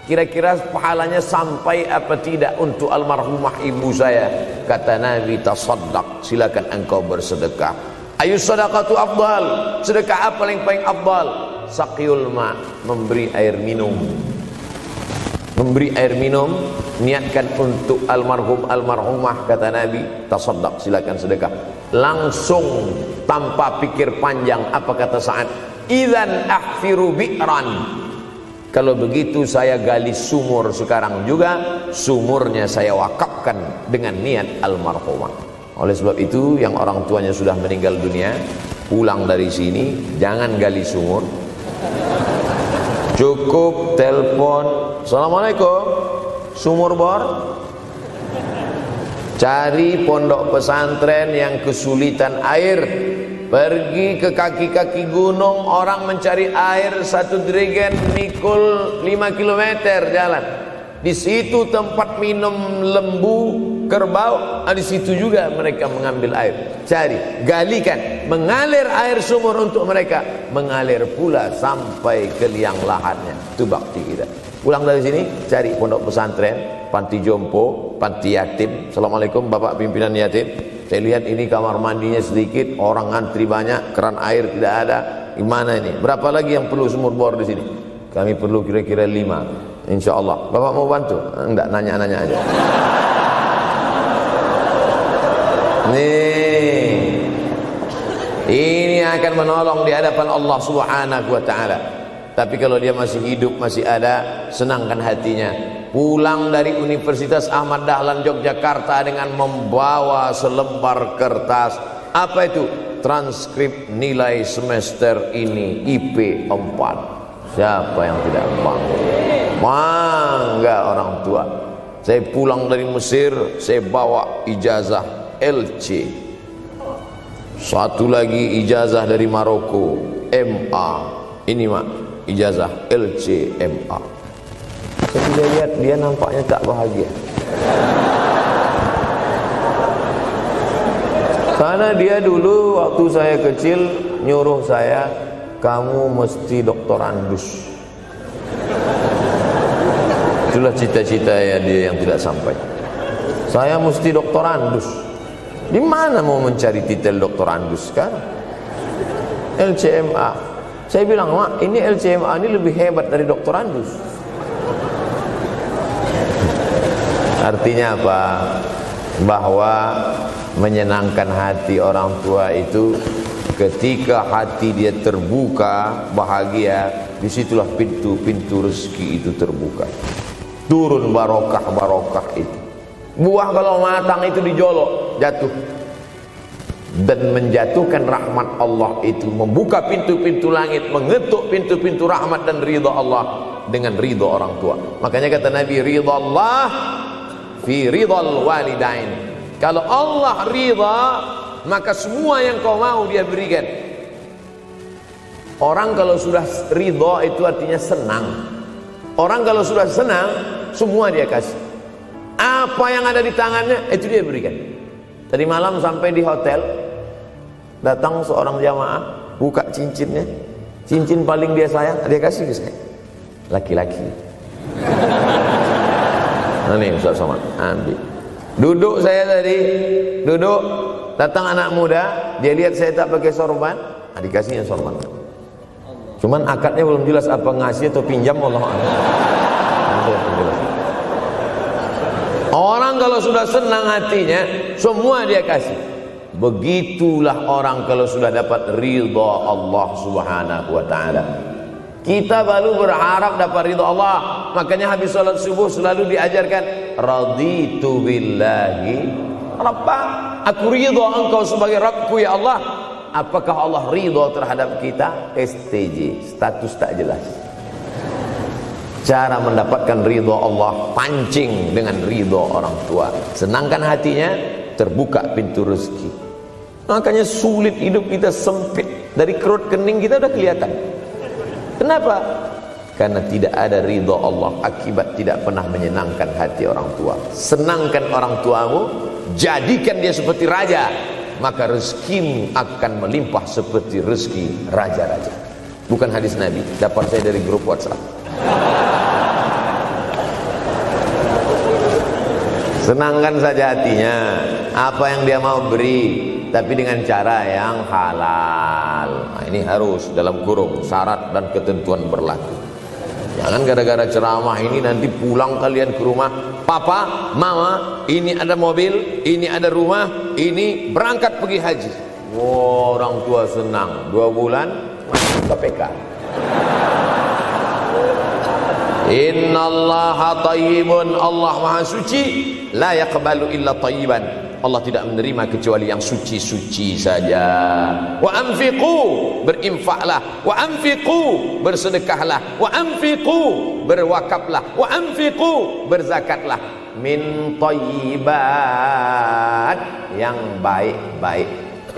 kira-kira pahalanya sampai apa tidak untuk almarhumah ibu saya? Kata Nabi tasaddaq, silakan engkau bersedekah. Ayu sadaqatu afdal. Sedekah apa yang paling afdal? Saqiyul ma, memberi air minum. Memberi air minum niatkan untuk almarhum almarhumah kata Nabi, tasaddaq silakan sedekah. Langsung tanpa pikir panjang apa kata saat Idzan ahfiru bi'ran. Kalau begitu saya gali sumur sekarang juga sumurnya saya wakafkan dengan niat almarhumah. Oleh sebab itu yang orang tuanya sudah meninggal dunia pulang dari sini jangan gali sumur. Cukup telepon Assalamualaikum sumur bor? Cari pondok pesantren yang kesulitan air pergi ke kaki-kaki gunung orang mencari air satu dirigen mikul 5 km jalan. Di situ tempat minum lembu kerbau ah, di situ juga mereka mengambil air. Cari galikan mengalir air sumur untuk mereka mengalir pula sampai ke liang lahannya itu bakti kita. Pulang dari sini cari pondok pesantren panti jompo panti yatim Assalamualaikum bapak pimpinan yatim saya lihat ini kamar mandinya sedikit orang antri banyak keran air tidak ada gimana ini berapa lagi yang perlu sumur bor di sini kami perlu kira-kira lima Insya Allah. Bapak mau bantu? Enggak, nanya-nanya aja. Nih. Ini akan menolong di hadapan Allah Subhanahu wa taala. Tapi kalau dia masih hidup, masih ada, senangkan hatinya. Pulang dari Universitas Ahmad Dahlan Yogyakarta dengan membawa selembar kertas. Apa itu? Transkrip nilai semester ini IP 4. Siapa yang tidak bangga? Mangga orang tua. Saya pulang dari Mesir, saya bawa ijazah LC. Satu lagi ijazah dari Maroko, MA. Ini mak, ijazah LC MA. Saya tidak lihat dia nampaknya tak bahagia. Karena dia dulu waktu saya kecil nyuruh saya, kamu mesti doktorandus. Itulah cita-cita ya dia yang tidak sampai. Saya mesti doktorandus. Di mana mau mencari titel doktorandus kan? LCMA. Saya bilang, "Mak, ini LCMA ini lebih hebat dari doktorandus." Artinya apa? Bahwa menyenangkan hati orang tua itu ketika hati dia terbuka, bahagia, di situlah pintu-pintu rezeki itu terbuka. Turun barokah-barokah itu. Buah kalau matang itu dijolok jatuh. Dan menjatuhkan rahmat Allah itu membuka pintu-pintu langit mengetuk pintu-pintu rahmat dan ridha Allah dengan ridha orang tua. Makanya kata Nabi ridha Allah fi ridhal walidain. Kalau Allah ridha maka semua yang kau mau dia berikan. Orang kalau sudah ridha itu artinya senang. Orang kalau sudah senang semua dia kasih. Apa yang ada di tangannya itu dia berikan. Tadi malam sampai di hotel datang seorang jamaah buka cincinnya. Cincin paling dia sayang dia kasih ke saya. Laki-laki nah nih Ustaz Somad? Ambil. Duduk saya tadi. Duduk. Datang anak muda. Dia lihat saya tak pakai sorban. Nah, dikasihnya sorban. Cuman akadnya belum jelas apa ngasih atau pinjam Allah Orang kalau sudah senang hatinya, semua dia kasih. Begitulah orang kalau sudah dapat ridha Allah Subhanahu wa taala. Kita baru berharap dapat ridha Allah. Makanya habis salat subuh selalu diajarkan raditu billahi rabba. Aku ridha engkau sebagai Rabbku ya Allah. Apakah Allah ridha terhadap kita? STJ, status tak jelas cara mendapatkan ridho Allah pancing dengan ridho orang tua senangkan hatinya terbuka pintu rezeki makanya sulit hidup kita sempit dari kerut kening kita udah kelihatan Kenapa? Karena tidak ada ridho Allah akibat tidak pernah menyenangkan hati orang tua. Senangkan orang tuamu, jadikan dia seperti raja, maka rezekimu akan melimpah seperti rezeki raja-raja. Bukan hadis Nabi, dapat saya dari grup WhatsApp. Senangkan saja hatinya. Apa yang dia mau beri Tapi dengan cara yang halal. Nah, Ini harus dalam kurung Syarat dan ketentuan berlaku. Jangan gara-gara ceramah ini Nanti pulang kalian ke rumah Papa, mama, ini ada mobil Ini ada rumah Ini berangkat pergi haji. Wow, Orang tua senang. Dua bulan masuk KPK Innallaha tayyibun. Allah maha suci. La yaqbalu illa tayyiban. Allah tidak menerima kecuali yang suci-suci saja. Wa anfiqu Berinfaklah. Wa anfiqu Bersedekahlah. Wa anfiqu Berwakaflah. Wa anfiqu Berzakatlah. Min tayyibat Yang baik-baik.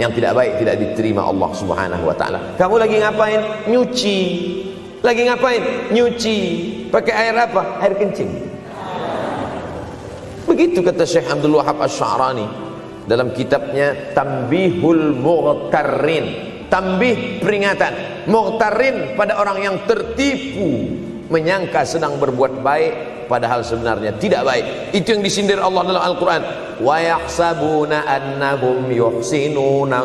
Yang tidak baik tidak diterima Allah subhanahu wa ta'ala. Kamu lagi ngapain? Nyuci lagi ngapain? Nyuci. Pakai air apa? Air kencing. Begitu kata Syekh Abdul Wahab Asy-Sya'rani dalam kitabnya Tambihul Mughtarrin. Tambih peringatan. Mughtarrin pada orang yang tertipu menyangka sedang berbuat baik padahal sebenarnya tidak baik. Itu yang disindir Allah dalam Al-Qur'an. Wa yahsabuna annahum yuhsinuna.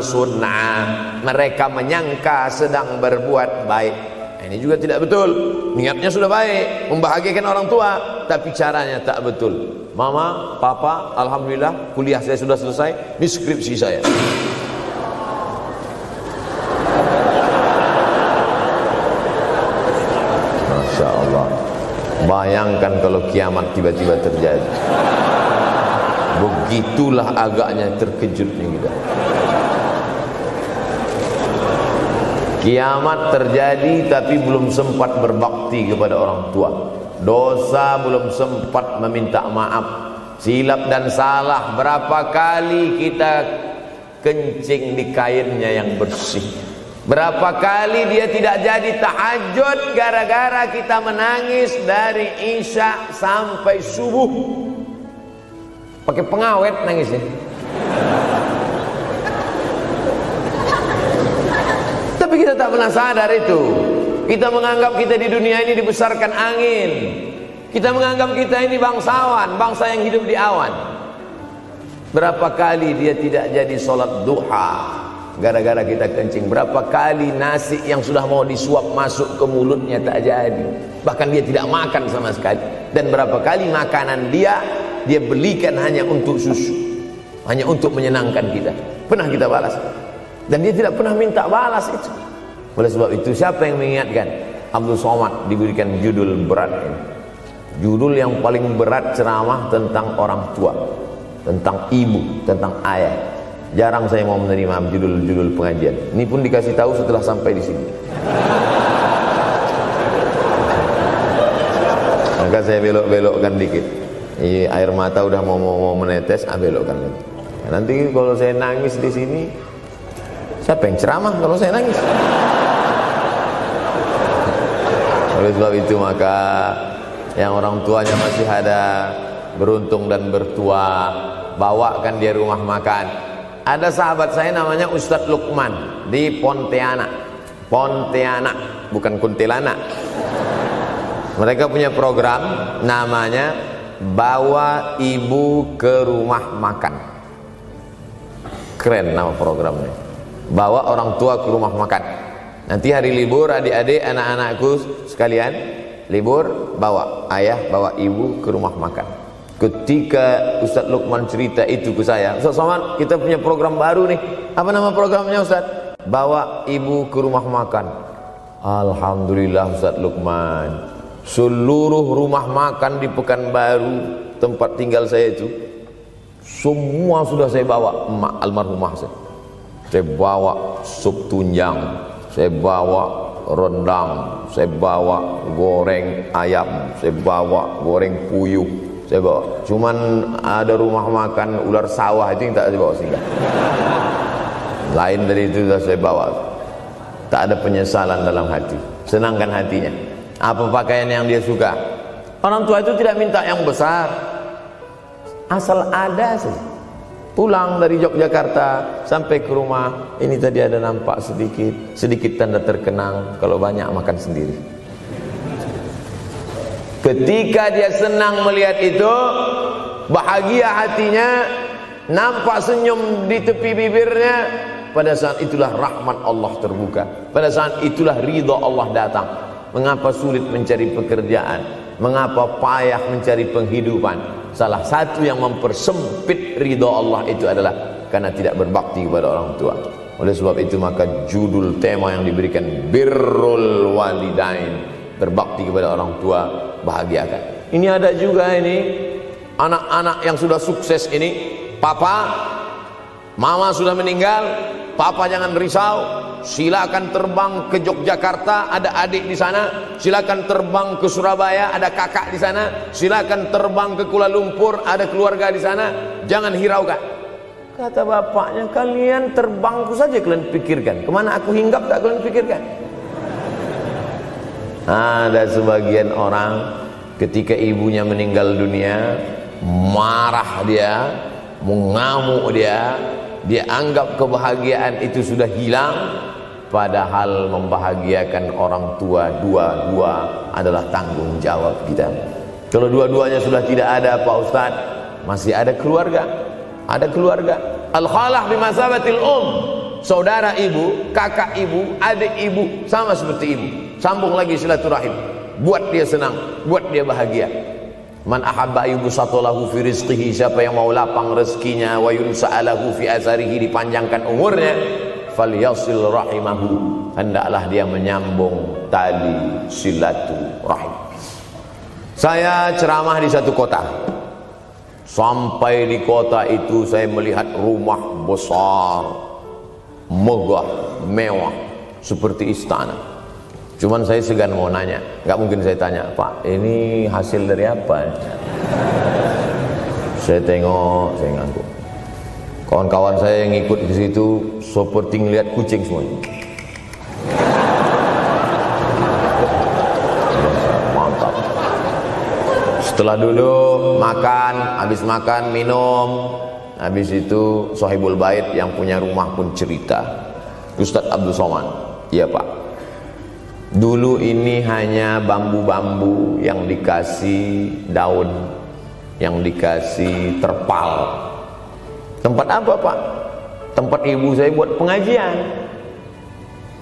Mereka menyangka sedang berbuat baik ini juga tidak betul. Niatnya sudah baik membahagiakan orang tua tapi caranya tak betul. Mama papa alhamdulillah kuliah saya sudah selesai ini skripsi saya. Masya Allah. Bayangkan kalau kiamat tiba-tiba terjadi. Begitulah agaknya terkejutnya kita Kiamat terjadi tapi belum sempat berbakti kepada orang tua. Dosa belum sempat meminta maaf. Silap dan salah berapa kali kita kencing di kainnya yang bersih. Berapa kali dia tidak jadi tahajud gara-gara kita menangis dari isya sampai subuh. Pakai pengawet nangisnya. Tapi kita tak pernah sadar itu. Kita menganggap kita di dunia ini dibesarkan angin. Kita menganggap kita ini bangsawan, bangsa yang hidup di awan. Berapa kali dia tidak jadi sholat duha gara-gara kita kencing. Berapa kali nasi yang sudah mau disuap masuk ke mulutnya tak jadi. Bahkan dia tidak makan sama sekali. Dan berapa kali makanan dia dia belikan hanya untuk susu, hanya untuk menyenangkan kita. Pernah kita balas? Dan dia tidak pernah minta balas itu. Oleh sebab itu siapa yang mengingatkan? Abdul Somad diberikan judul berat ini. Judul yang paling berat ceramah tentang orang tua tentang ibu, tentang ayah. Jarang saya mau menerima judul-judul pengajian. Ini pun dikasih tahu setelah sampai di sini. Maka saya belok-belokkan dikit. Ini air mata udah mau mau, menetes ah belokkan nanti kalau saya nangis di sini Siapa yang ceramah kalau saya nangis? Oleh sebab itu maka yang orang tuanya masih ada beruntung dan bertua bawakan dia rumah makan. Ada sahabat saya namanya Ustadz Lukman di Pontianak. Pontianak, bukan kuntilanak. Mereka punya program namanya Bawa Ibu ke Rumah Makan. Keren nama programnya bawa orang tua ke rumah makan. Nanti hari libur adik-adik anak-anakku sekalian libur bawa ayah bawa ibu ke rumah makan. Ketika Ustaz Lukman cerita itu ke saya Ustaz Somad kita punya program baru nih. Apa nama programnya Ustaz? Bawa ibu ke rumah makan. Alhamdulillah Ustaz Lukman. Seluruh rumah makan di Pekanbaru tempat tinggal saya itu semua sudah saya bawa. Emak almarhumah saya saya bawa sup tunjang saya bawa rendang saya bawa goreng ayam saya bawa goreng puyuh saya bawa cuman ada rumah makan ular sawah itu yang tak saya bawa singgah lain dari itu sudah saya bawa Tak ada penyesalan dalam hati. Senangkan hatinya. Apa pakaian yang dia suka? Orang tua itu tidak minta yang besar. Asal ada saja. Pulang dari Yogyakarta sampai ke rumah, ini tadi ada nampak sedikit, sedikit tanda terkenang. Kalau banyak makan sendiri. Ketika dia senang melihat itu, bahagia hatinya, nampak senyum di tepi bibirnya, pada saat itulah rahmat Allah terbuka. Pada saat itulah ridha Allah datang. Mengapa sulit mencari pekerjaan? Mengapa payah mencari penghidupan? Salah satu yang mempersempit ridha Allah itu adalah karena tidak berbakti kepada orang tua. Oleh sebab itu maka judul tema yang diberikan birrul walidain, berbakti kepada orang tua, bahagiakan. Ini ada juga ini anak-anak yang sudah sukses ini, papa, mama sudah meninggal, Papa jangan risau, silakan terbang ke Yogyakarta, ada adik di sana. Silakan terbang ke Surabaya, ada kakak di sana. Silakan terbang ke Kuala Lumpur, ada keluarga di sana. Jangan hiraukan. Kata bapaknya, kalian terbangku saja kalian pikirkan. Ke mana aku hinggap tak kalian pikirkan. Ada sebagian orang ketika ibunya meninggal dunia, marah dia, mengamuk dia, dia anggap kebahagiaan itu sudah hilang padahal membahagiakan orang tua dua-dua adalah tanggung jawab kita. Kalau dua-duanya sudah tidak ada Pak Ustaz masih ada keluarga. Ada keluarga. Al-khalah bimasabatil um. Saudara ibu kakak ibu adik ibu sama seperti ibu. Sambung lagi silaturahim. Buat dia senang buat dia bahagia. Man ahabba yubsatalahu fi rizqihi siapa yang mau lapang rezekinya wa yunsa'alahu fi azarihi dipanjangkan umurnya falyasil rahimahu. Hendaklah dia menyambung tali silatu rahim saya ceramah di satu kota. Sampai di kota itu saya melihat rumah besar megah mewah seperti istana. Cuman saya segan mau nanya, nggak mungkin saya tanya, Pak, ini hasil dari apa? saya tengok, saya ngaku. Kawan-kawan saya yang ikut di situ seperti ngeliat kucing semua. Setelah dulu makan, habis makan minum, habis itu Sohibul Bait yang punya rumah pun cerita. Ustadz Abdul Somad, iya Pak, Dulu ini hanya bambu-bambu yang dikasih daun, yang dikasih terpal. Tempat apa Pak? Tempat ibu saya buat pengajian.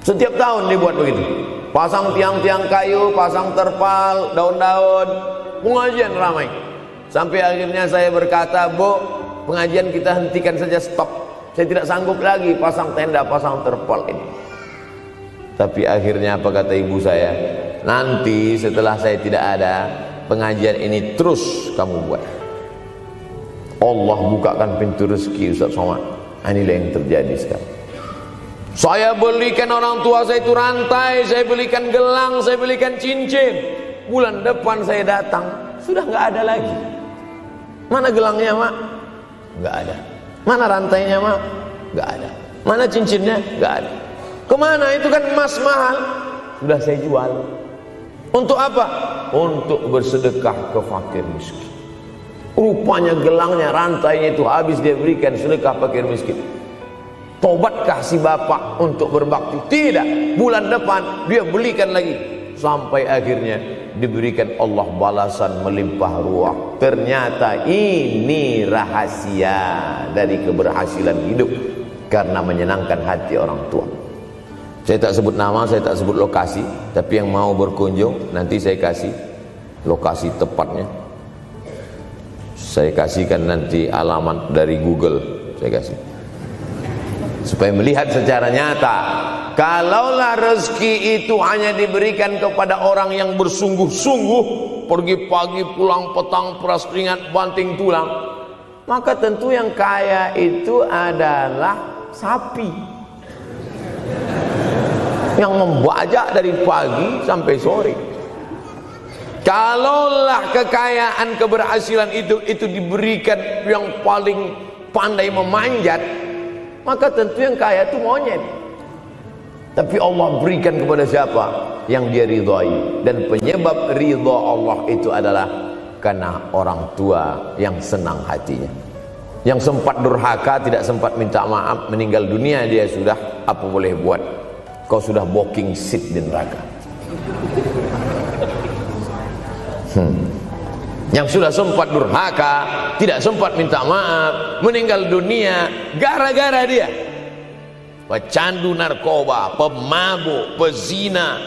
Setiap tahun dibuat begitu. Pasang tiang-tiang kayu, pasang terpal, daun-daun, pengajian ramai. Sampai akhirnya saya berkata, Bu, pengajian kita hentikan saja stop. Saya tidak sanggup lagi pasang tenda, pasang terpal ini. Tapi akhirnya apa kata ibu saya? Nanti setelah saya tidak ada, pengajian ini terus kamu buat. Allah bukakan pintu rezeki Ustaz Somad. Ah, inilah yang terjadi sekarang. Saya belikan orang tua saya itu rantai, saya belikan gelang, saya belikan cincin. Bulan depan saya datang, sudah nggak ada lagi. Mana gelangnya, Mak? Nggak ada. Mana rantainya, Mak? Nggak ada. Mana cincinnya? Nggak ada. Ke mana itu kan emas mahal Sudah saya jual Untuk apa? Untuk bersedekah ke fakir miskin Rupanya gelangnya rantainya itu habis dia berikan sedekah fakir miskin. Tobatkah si bapak untuk berbakti? Tidak. Bulan depan dia belikan lagi. Sampai akhirnya diberikan Allah balasan melimpah ruah. Ternyata ini rahasia dari keberhasilan hidup Karena menyenangkan hati orang tua. Saya tak sebut nama, saya tak sebut lokasi, tapi yang mau berkunjung nanti saya kasih lokasi tepatnya. Saya kasihkan nanti alamat dari Google, saya kasih. Supaya melihat secara nyata, kalaulah rezeki itu hanya diberikan kepada orang yang bersungguh-sungguh, pergi pagi pulang petang peras keringat banting tulang, maka tentu yang kaya itu adalah sapi. Yang membajak dari pagi sampai sore kalaulah kekayaan keberhasilan itu itu diberikan yang paling pandai memanjat maka tentu yang kaya itu monyet Tapi Allah berikan kepada siapa yang dia ridhai dan penyebab ridha Allah itu adalah karena orang tua yang senang hatinya. Yang sempat durhaka tidak sempat minta maaf meninggal dunia dia sudah apa boleh buat? Kau sudah booking seat di neraka. Hmm. Yang sudah sempat durhaka, tidak sempat minta maaf, meninggal dunia gara-gara dia pecandu narkoba, pemabuk, pezina,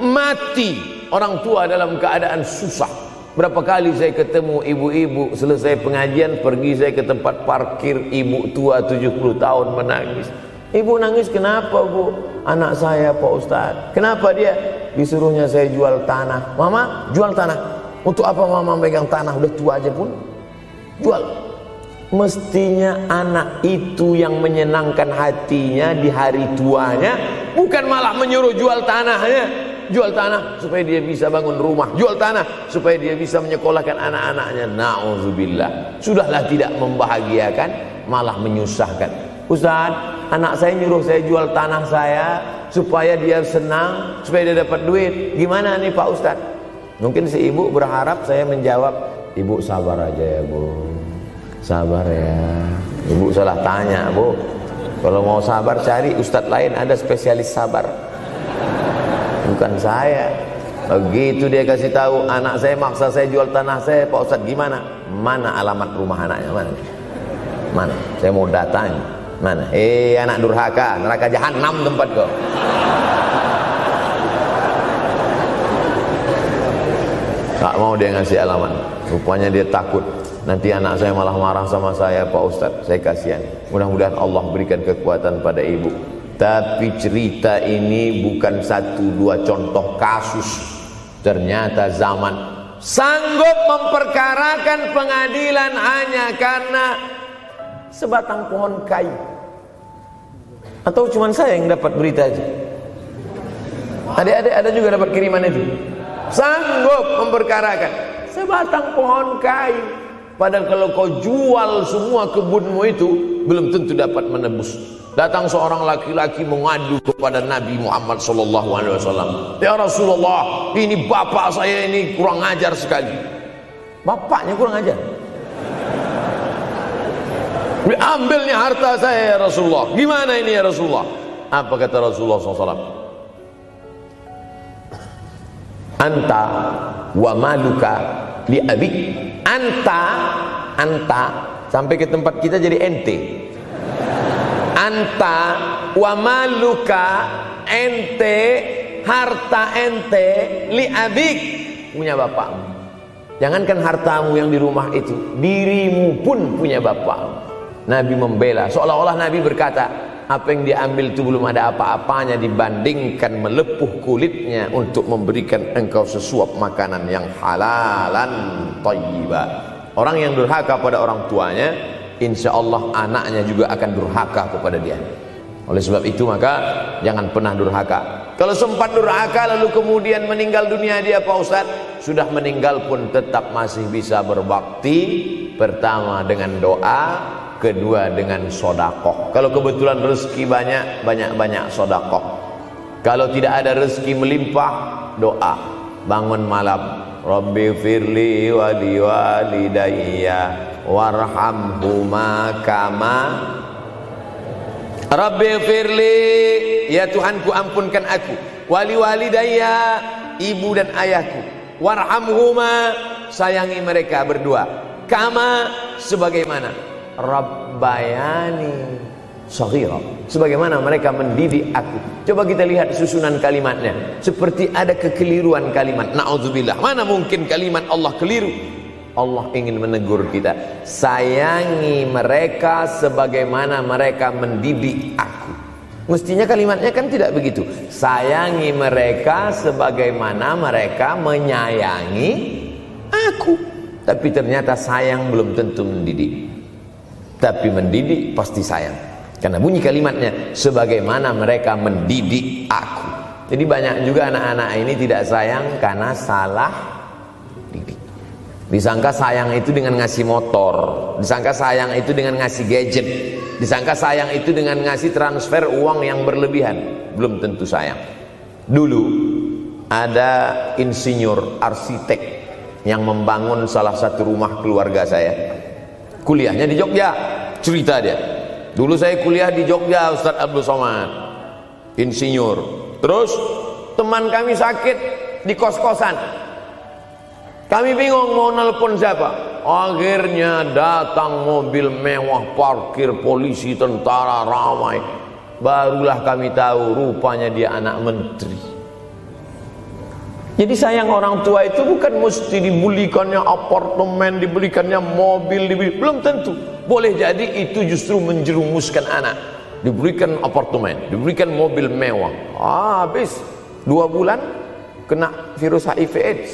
mati orang tua dalam keadaan susah. Berapa kali saya ketemu ibu-ibu selesai pengajian pergi saya ke tempat parkir ibu tua 70 tahun menangis. Ibu nangis kenapa bu? Anak saya Pak Ustaz. Kenapa dia? Disuruhnya saya jual tanah. Mama jual tanah. Untuk apa mama megang tanah? Udah tua aja pun. Jual. Mestinya anak itu yang menyenangkan hatinya di hari tuanya bukan malah menyuruh jual tanahnya. Jual tanah supaya dia bisa bangun rumah. Jual tanah supaya dia bisa menyekolahkan anak-anaknya. Na'udzubillah. Sudahlah tidak membahagiakan malah menyusahkan. Ustaz anak saya nyuruh saya jual tanah saya supaya dia senang supaya dia dapat duit. Gimana nih Pak Ustaz mungkin si ibu berharap saya menjawab ibu sabar aja ya bu. Sabar ya. Ibu salah tanya bu. Kalau mau sabar cari ustadz lain ada spesialis sabar. Bukan saya. Begitu dia kasih tahu anak saya maksa saya jual tanah saya pak ustadz gimana? Mana alamat rumah anaknya? Mana? Mana? Saya mau datang. Mana? Eh anak durhaka neraka jahanam tempat kau tak mau dia ngasih alamat rupanya dia takut. Nanti anak saya malah marah sama saya Pak Ustadz. Saya kasihan. Mudah-mudahan Allah berikan kekuatan pada ibu. Tapi cerita ini bukan satu dua contoh kasus. Ternyata zaman sanggup memperkarakan pengadilan hanya karena sebatang pohon kayu. Atau cuma saya yang dapat berita aja? Adik-adik ada juga dapat kiriman itu sanggup memperkarakan sebatang pohon kayu Padahal kalau kau jual semua kebunmu itu belum tentu dapat menebus. Datang seorang laki-laki mengadu kepada Nabi Muhammad wasallam. Ya Rasulullah, ini bapak saya ini kurang ajar sekali. Bapaknya kurang ajar. Diambilnya harta saya ya Rasulullah. Gimana ini ya Rasulullah? Apa kata Rasulullah SAW? Anta wa maluka li abik anta anta sampai ke tempat kita jadi ente. Anta wa maluka ente harta ente li abik punya bapakmu. Jangankan hartamu yang di rumah itu dirimu pun punya bapak Nabi membela. Seolah-olah Nabi berkata apa yang diambil itu belum ada apa-apanya dibandingkan melepuh kulitnya untuk memberikan engkau sesuap makanan yang halalan tayyiba orang yang durhaka pada orang tuanya insya Allah anaknya juga akan durhaka kepada dia. Oleh sebab itu maka jangan pernah durhaka. Kalau sempat durhaka lalu kemudian meninggal dunia dia Pak Ustaz sudah meninggal pun tetap masih bisa berbakti pertama dengan doa kedua dengan sodakoh. Kalau kebetulan rezeki banyak banyak-banyak sodakoh. Kalau tidak ada rezeki melimpah doa. Bangun malam Rabbi firli wali walidayya warhamhuma kama Rabbi firli ya Tuhanku ampunkan aku. Wali walidayya ibu dan ayahku. Warhamhuma sayangi mereka berdua. Kama sebagaimana Rabbayani. Saghira. Sebagaimana mereka mendidik aku. Coba kita lihat susunan kalimatnya. Seperti ada kekeliruan kalimat. Na'udzubillah. Mana mungkin kalimat Allah keliru? Allah ingin menegur kita. Sayangi mereka sebagaimana mereka mendidik aku. Mestinya kalimatnya kan tidak begitu. Sayangi mereka sebagaimana mereka menyayangi aku. Tapi ternyata sayang belum tentu mendidik tapi mendidik pasti sayang. Karena bunyi kalimatnya sebagaimana mereka mendidik aku. Jadi banyak juga anak-anak ini tidak sayang karena salah didik. Disangka sayang itu dengan ngasih motor disangka sayang itu dengan ngasih gadget disangka sayang itu dengan ngasih transfer uang yang berlebihan. Belum tentu sayang. Dulu ada insinyur arsitek yang membangun salah satu rumah keluarga saya. Kuliahnya di Jogja cerita dia. Dulu saya kuliah di Jogja Ustadz Abdul Somad insinyur. Terus teman kami sakit di kos-kosan. Kami bingung mau nelpon siapa. Akhirnya datang mobil mewah parkir polisi tentara ramai. Barulah kami tahu rupanya dia anak menteri. Jadi sayang orang tua itu bukan mesti dibelikannya apartemen, dibelikannya mobil, dibeli. belum tentu. Boleh jadi itu justru menjerumuskan anak. Diberikan apartemen, diberikan mobil mewah. Ah, habis dua bulan kena virus HIV AIDS.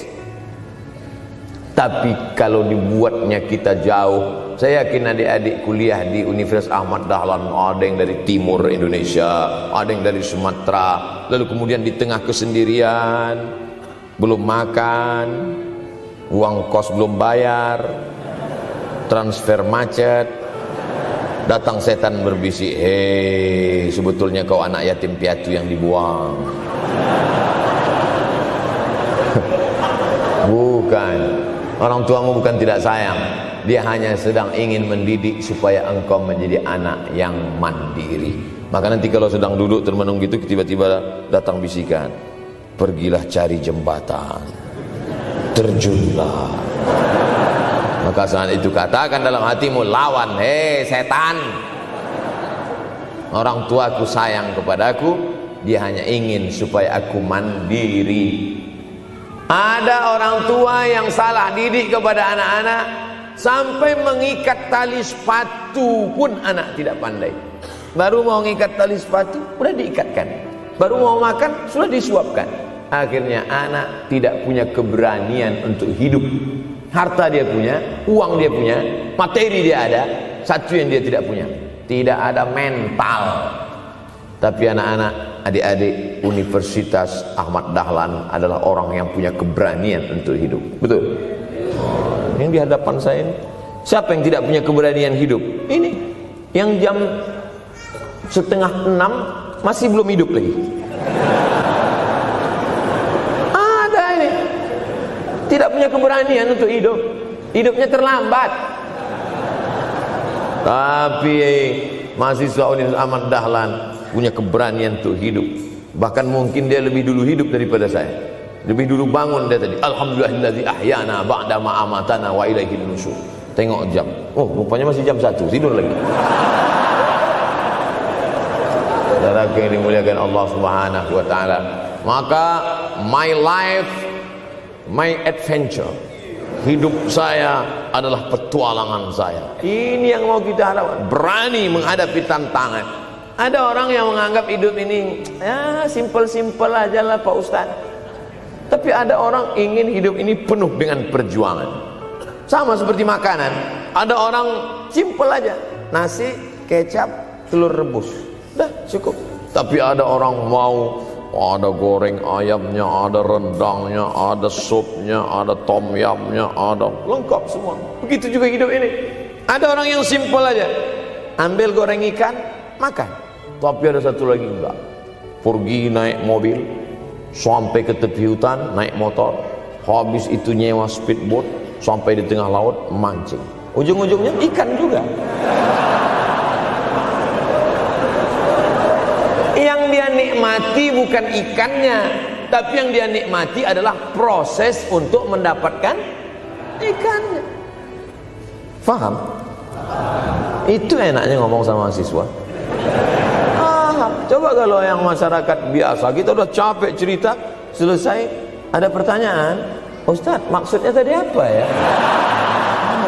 Tapi kalau dibuatnya kita jauh, saya yakin adik-adik kuliah di Universitas Ahmad Dahlan, ada yang dari timur Indonesia, ada yang dari Sumatera, lalu kemudian di tengah kesendirian, belum makan, uang kos belum bayar, transfer macet, datang setan berbisik, hei sebetulnya kau anak yatim piatu yang dibuang. <laughs> bukan, orang tuamu bukan tidak sayang, dia hanya sedang ingin mendidik supaya engkau menjadi anak yang mandiri. Maka nanti kalau sedang duduk termenung gitu tiba-tiba datang bisikan pergilah cari jembatan. Terjunlah maka saat itu katakan dalam hatimu lawan hei setan. Orang tuaku sayang kepadaku dia hanya ingin supaya aku mandiri. Ada orang tua yang salah didik kepada anak-anak sampai mengikat tali sepatu pun anak tidak pandai. Baru mau mengikat tali sepatu sudah diikatkan. Baru mau makan sudah disuapkan. Akhirnya anak tidak punya keberanian untuk hidup. Harta dia punya, uang dia punya, materi dia ada, satu yang dia tidak punya. Tidak ada mental. Tapi anak-anak, adik-adik Universitas Ahmad Dahlan adalah orang yang punya keberanian untuk hidup. Betul? Yang di hadapan saya ini. Siapa yang tidak punya keberanian hidup? Ini. Yang jam setengah enam masih belum hidup lagi. Tidak punya keberanian untuk hidup. Hidupnya terlambat. Tapi mahasiswa Universitas Ahmad Dahlan punya keberanian untuk hidup. Bahkan mungkin dia lebih dulu hidup daripada saya. Lebih dulu bangun dia tadi. Alhamdulillahillazi ahyana ba'da ma amatana wa ilaihi nusyur tengok jam. Oh rupanya masih jam 1 tidur lagi. Saudara yang dimuliakan Allah Subhanahu wa taala. Maka my life my adventure. Hidup saya adalah petualangan saya. Ini yang mau kita harapkan berani menghadapi tantangan. Ada orang yang menganggap hidup ini ya simple-simple aja lah Pak Ustaz tapi ada orang ingin hidup ini penuh dengan perjuangan. Sama seperti makanan. Ada orang simple aja. Nasi, kecap, telur rebus. Dah cukup. Tapi ada orang mau ada goreng ayamnya, ada rendangnya, ada supnya, ada tom yamnya, ada lengkap semua. Begitu juga hidup ini. Ada orang yang simpel aja, ambil goreng ikan, makan. Tapi ada satu lagi enggak. Pergi naik mobil, sampai ke tepi hutan, naik motor, habis itu nyewa speedboat, sampai di tengah laut, mancing. Ujung-ujungnya ikan juga. Nikmati bukan ikannya. Tapi yang dia nikmati adalah proses untuk mendapatkan ikannya faham? itu enaknya ngomong sama siswa. Ah, coba kalau yang masyarakat biasa kita udah capek cerita selesai ada pertanyaan. Ustaz maksudnya tadi apa ya?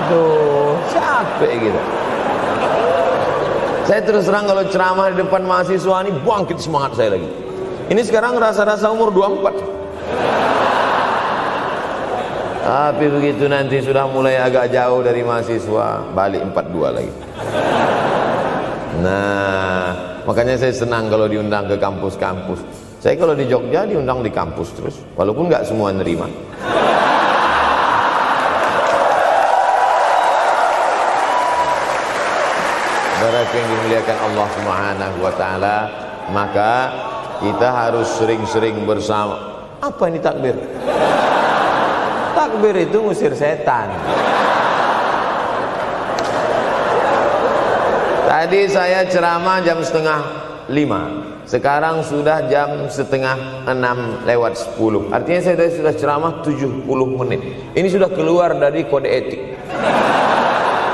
Aduh capek gitu saya terus terang kalau ceramah di depan mahasiswa ini bangkit semangat saya lagi. Ini sekarang rasa-rasa umur 24. Tapi begitu nanti sudah mulai agak jauh dari mahasiswa, balik 42 lagi. Nah, makanya saya senang kalau diundang ke kampus-kampus. Saya kalau di Jogja diundang di kampus terus, walaupun nggak semua nerima. Saudara yang dimuliakan Allah Subhanahu wa taala, maka kita harus sering-sering bersama. Apa ini takbir? Takbir itu ngusir setan. Tadi saya ceramah jam setengah lima. Sekarang sudah jam setengah enam lewat sepuluh. Artinya saya tadi sudah ceramah tujuh puluh menit. Ini sudah keluar dari kode etik.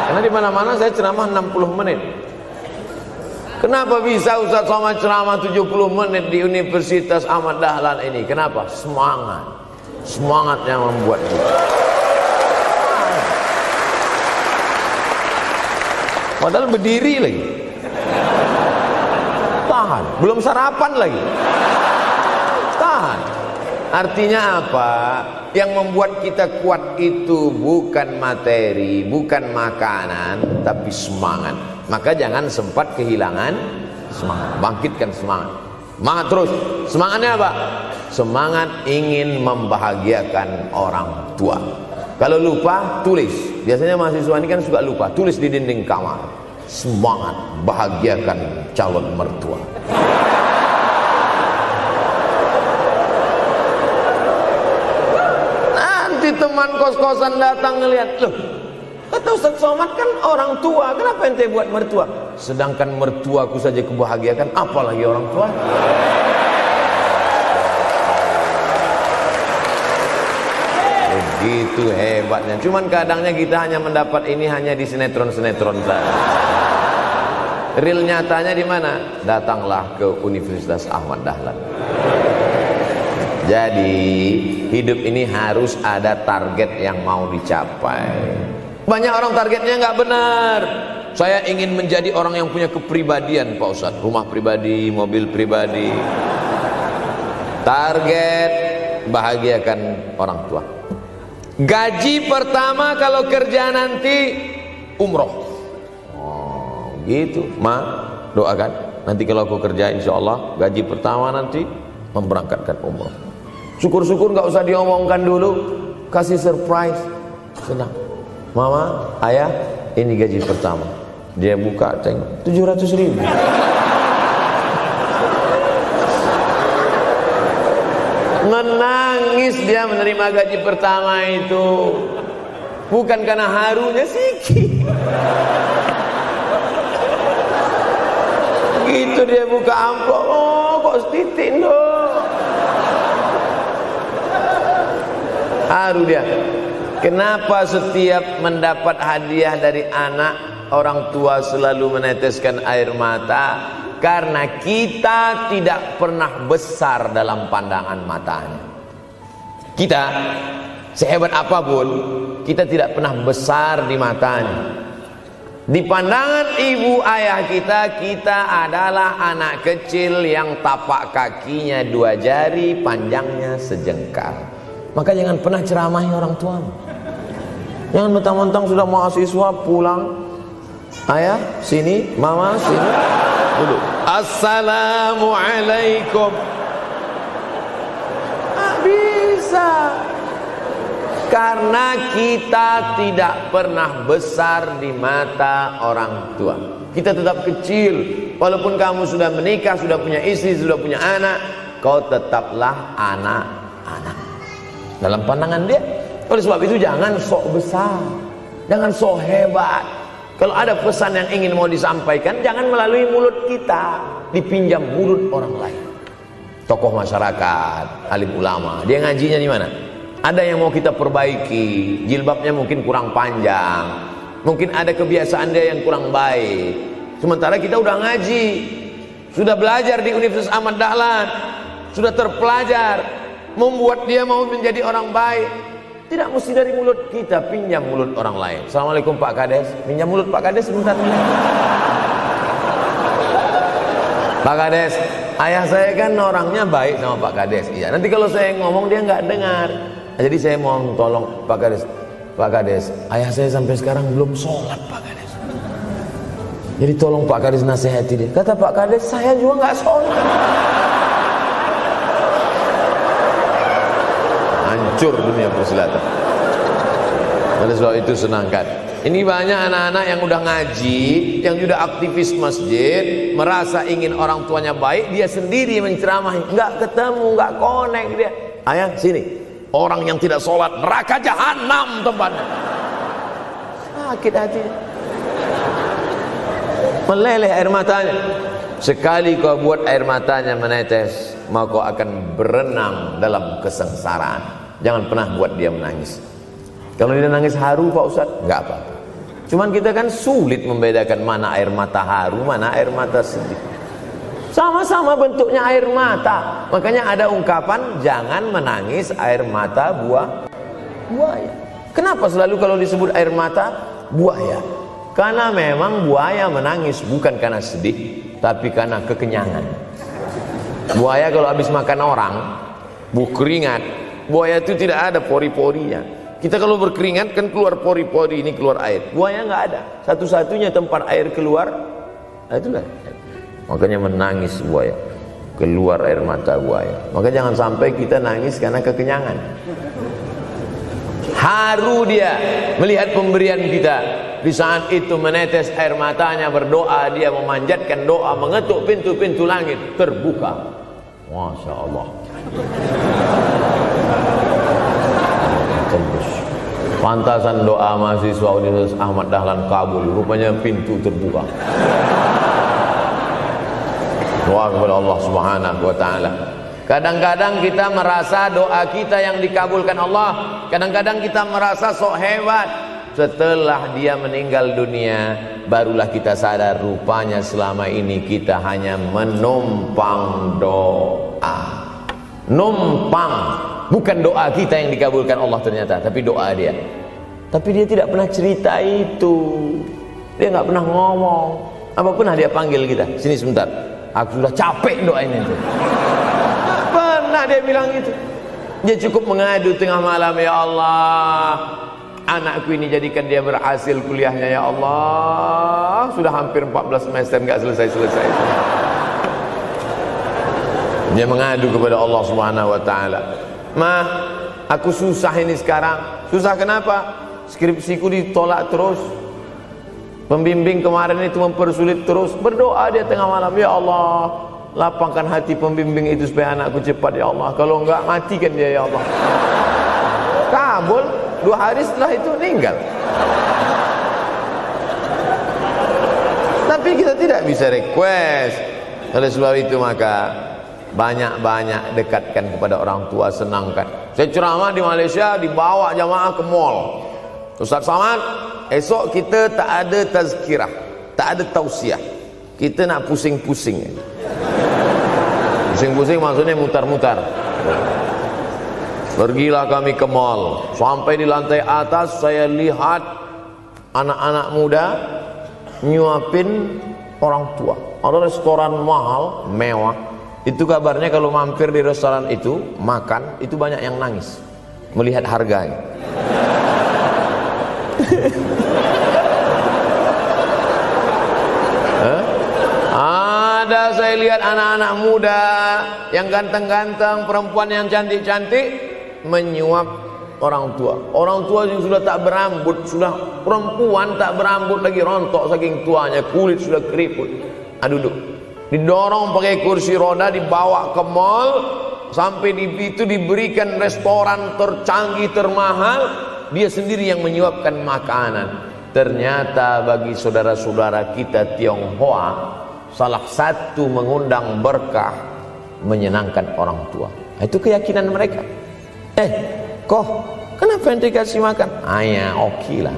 Karena di mana-mana saya ceramah enam puluh menit. Kenapa bisa Ustaz Somad ceramah 70 menit di Universitas Ahmad Dahlan ini? Kenapa? Semangat. Semangat yang membuat kita. Padahal berdiri lagi. Tahan. Belum sarapan lagi. Tahan. Artinya apa? Yang membuat kita kuat itu bukan materi, bukan makanan, tapi semangat. Maka jangan sempat kehilangan semangat. Bangkitkan semangat. Semangat terus. Semangatnya apa? Semangat ingin membahagiakan orang tua. Kalau lupa, tulis. Biasanya mahasiswa ini kan suka lupa. Tulis di dinding kamar. Semangat bahagiakan calon mertua. Nanti teman kos-kosan datang ngelihat, loh, kata Ustaz Somad kan orang tua, kenapa ente buat mertua? Sedangkan mertuaku saja kebahagiakan, apalagi orang tua? Begitu hebatnya. Cuman kadangnya kita hanya mendapat ini hanya di sinetron-sinetron saja. Real nyatanya di mana? Datanglah ke Universitas Ahmad Dahlan. Jadi hidup ini harus ada target yang mau dicapai. Banyak orang targetnya nggak benar. Saya ingin menjadi orang yang punya kepribadian Pak Ustadz. Rumah pribadi, mobil pribadi. Target bahagiakan orang tua. Gaji pertama kalau kerja nanti umroh. Oh, gitu. Ma, doakan. Nanti kalau aku kerja insya Allah gaji pertama nanti memberangkatkan umroh. Syukur-syukur nggak usah diomongkan dulu, kasih surprise, senang. Mama, ayah, ini gaji pertama. Dia buka, tengok, 700 ribu. Menangis dia menerima gaji pertama itu. Bukan karena harunya siki. Gitu dia buka amplop, oh kok setitik dong. Haru dia. Kenapa setiap mendapat hadiah dari anak orang tua selalu meneteskan air mata? Karena kita tidak pernah besar dalam pandangan matanya. Kita sehebat apa pun, kita tidak pernah besar di matanya. Di pandangan ibu ayah kita, kita adalah anak kecil yang tapak kakinya dua jari, panjangnya sejengkal. Maka jangan pernah ceramahi orang tuamu. Jangan mentang-mentang sudah mahasiswa pulang. Ayah, sini, mama, sini. Dulu. Assalamualaikum. Ah, bisa. Karena kita tidak pernah besar di mata orang tua. Kita tetap kecil. Walaupun kamu sudah menikah, sudah punya istri, sudah punya anak, kau tetaplah anak-anak. Dalam pandangan dia. Oleh sebab itu jangan sok besar. Jangan sok hebat. Kalau ada pesan yang ingin mau disampaikan, jangan melalui mulut kita. Dipinjam mulut orang lain. Tokoh masyarakat, alim ulama. Dia ngajinya di mana? Ada yang mau kita perbaiki, jilbabnya mungkin kurang panjang. Mungkin ada kebiasaan dia yang kurang baik. Sementara kita udah ngaji, sudah belajar di Universitas Ahmad Dahlan, sudah terpelajar, membuat dia mau menjadi orang baik. Tidak mesti dari mulut kita, pinjam mulut orang lain. Assalamualaikum Pak Kades, pinjam mulut Pak Kades sebentar. Pak Kades, ayah saya kan orangnya baik sama Pak Kades. Iya, nanti kalau saya ngomong dia nggak dengar. Nah, jadi saya mohon tolong Pak Kades. Pak Kades, ayah saya sampai sekarang belum sholat Pak Kades. Jadi tolong Pak Kades nasihati dia. Kata Pak Kades, saya juga nggak sholat. Hancur dunia persilatan. Oleh sebab itu senangkan. Ini banyak anak-anak yang udah ngaji, yang sudah aktivis masjid, merasa ingin orang tuanya baik, dia sendiri menceramahi, nggak ketemu, nggak connect dia. Ayah sini, orang yang tidak sholat neraka jahanam tempatnya. Sakit hati. Meleleh air matanya. Sekali kau buat air matanya menetes, maka akan berenang dalam kesengsaraan. Jangan pernah buat dia menangis. Kalau dia nangis haru Pak Ustaz, nggak apa-apa. Cuman kita kan sulit membedakan mana air mata haru, mana air mata sedih. Sama-sama bentuknya air mata. Makanya ada ungkapan jangan menangis air mata buah buaya. Kenapa selalu kalau disebut air mata buaya? Karena memang buaya menangis bukan karena sedih, tapi karena kekenyangan. Buaya kalau habis makan orang, bu keringat, buaya itu tidak ada pori-porinya. Kita kalau berkeringat kan keluar pori-pori ini keluar air. Buaya nggak ada. Satu-satunya tempat air keluar, nah itulah. Makanya menangis buaya. Keluar air mata buaya. Maka jangan sampai kita nangis karena kekenyangan. Haru dia melihat pemberian kita. Di saat itu menetes air matanya berdoa dia memanjatkan doa mengetuk pintu-pintu langit terbuka. Masya Allah tembus. Pantasan doa mahasiswa Universitas Ahmad Dahlan kabul. Rupanya pintu terbuka. Doa kepada Allah subhanahu wa ta'ala. Kadang-kadang kita merasa doa kita yang dikabulkan Allah. Kadang-kadang kita merasa sok hebat. Setelah dia meninggal dunia barulah kita sadar rupanya selama ini kita hanya menumpang doa numpang Bukan doa kita yang dikabulkan Allah ternyata, tapi doa dia. Tapi dia tidak pernah cerita itu. Dia nggak pernah ngomong. Apa pernah dia panggil kita? Sini sebentar. Aku sudah capek doain itu. Pernah dia bilang itu. Dia cukup mengadu tengah malam ya Allah. Anakku ini jadikan dia berhasil kuliahnya ya Allah. Sudah hampir 14 semester nggak selesai-selesai. Dia mengadu kepada Allah Subhanahu wa taala. Ma, aku susah ini sekarang. Susah kenapa? Skripsiku ditolak terus. Pembimbing kemarin itu mempersulit terus. Berdoa dia tengah malam, ya Allah, lapangkan hati pembimbing itu supaya anakku cepat ya Allah. Kalau enggak matikan dia ya Allah. Kabul dua hari setelah itu meninggal. Tapi kita tidak bisa request. Oleh sebab itu maka banyak-banyak dekatkan kepada orang tua senangkan. Saya ceramah di Malaysia dibawa jamaah ke mall. Ustaz Samad esok kita tak ada tazkirah tak ada tausiah. Kita nak pusing-pusing. Pusing-pusing maksudnya mutar-mutar. Pergilah kami ke mall. Sampai di lantai atas saya lihat anak-anak muda nyuapin orang tua. Ada restoran mahal mewah itu kabarnya kalau mampir di restoran itu makan itu banyak yang nangis melihat harganya. Ada saya lihat anak-anak muda yang ganteng-ganteng, perempuan yang cantik-cantik menyuap orang tua. Orang tua yang sudah tak berambut, sudah perempuan tak berambut lagi rontok saking tuanya, kulit sudah keriput. Ah duduk didorong pakai kursi roda dibawa ke mall. Sampai di itu diberikan restoran tercanggih termahal. Dia sendiri yang menyuapkan makanan. Ternyata bagi saudara-saudara kita Tionghoa salah satu mengundang berkah menyenangkan orang tua. Itu keyakinan mereka. Eh kok? Kenapa yang dikasih makan? Ayah oke okay lah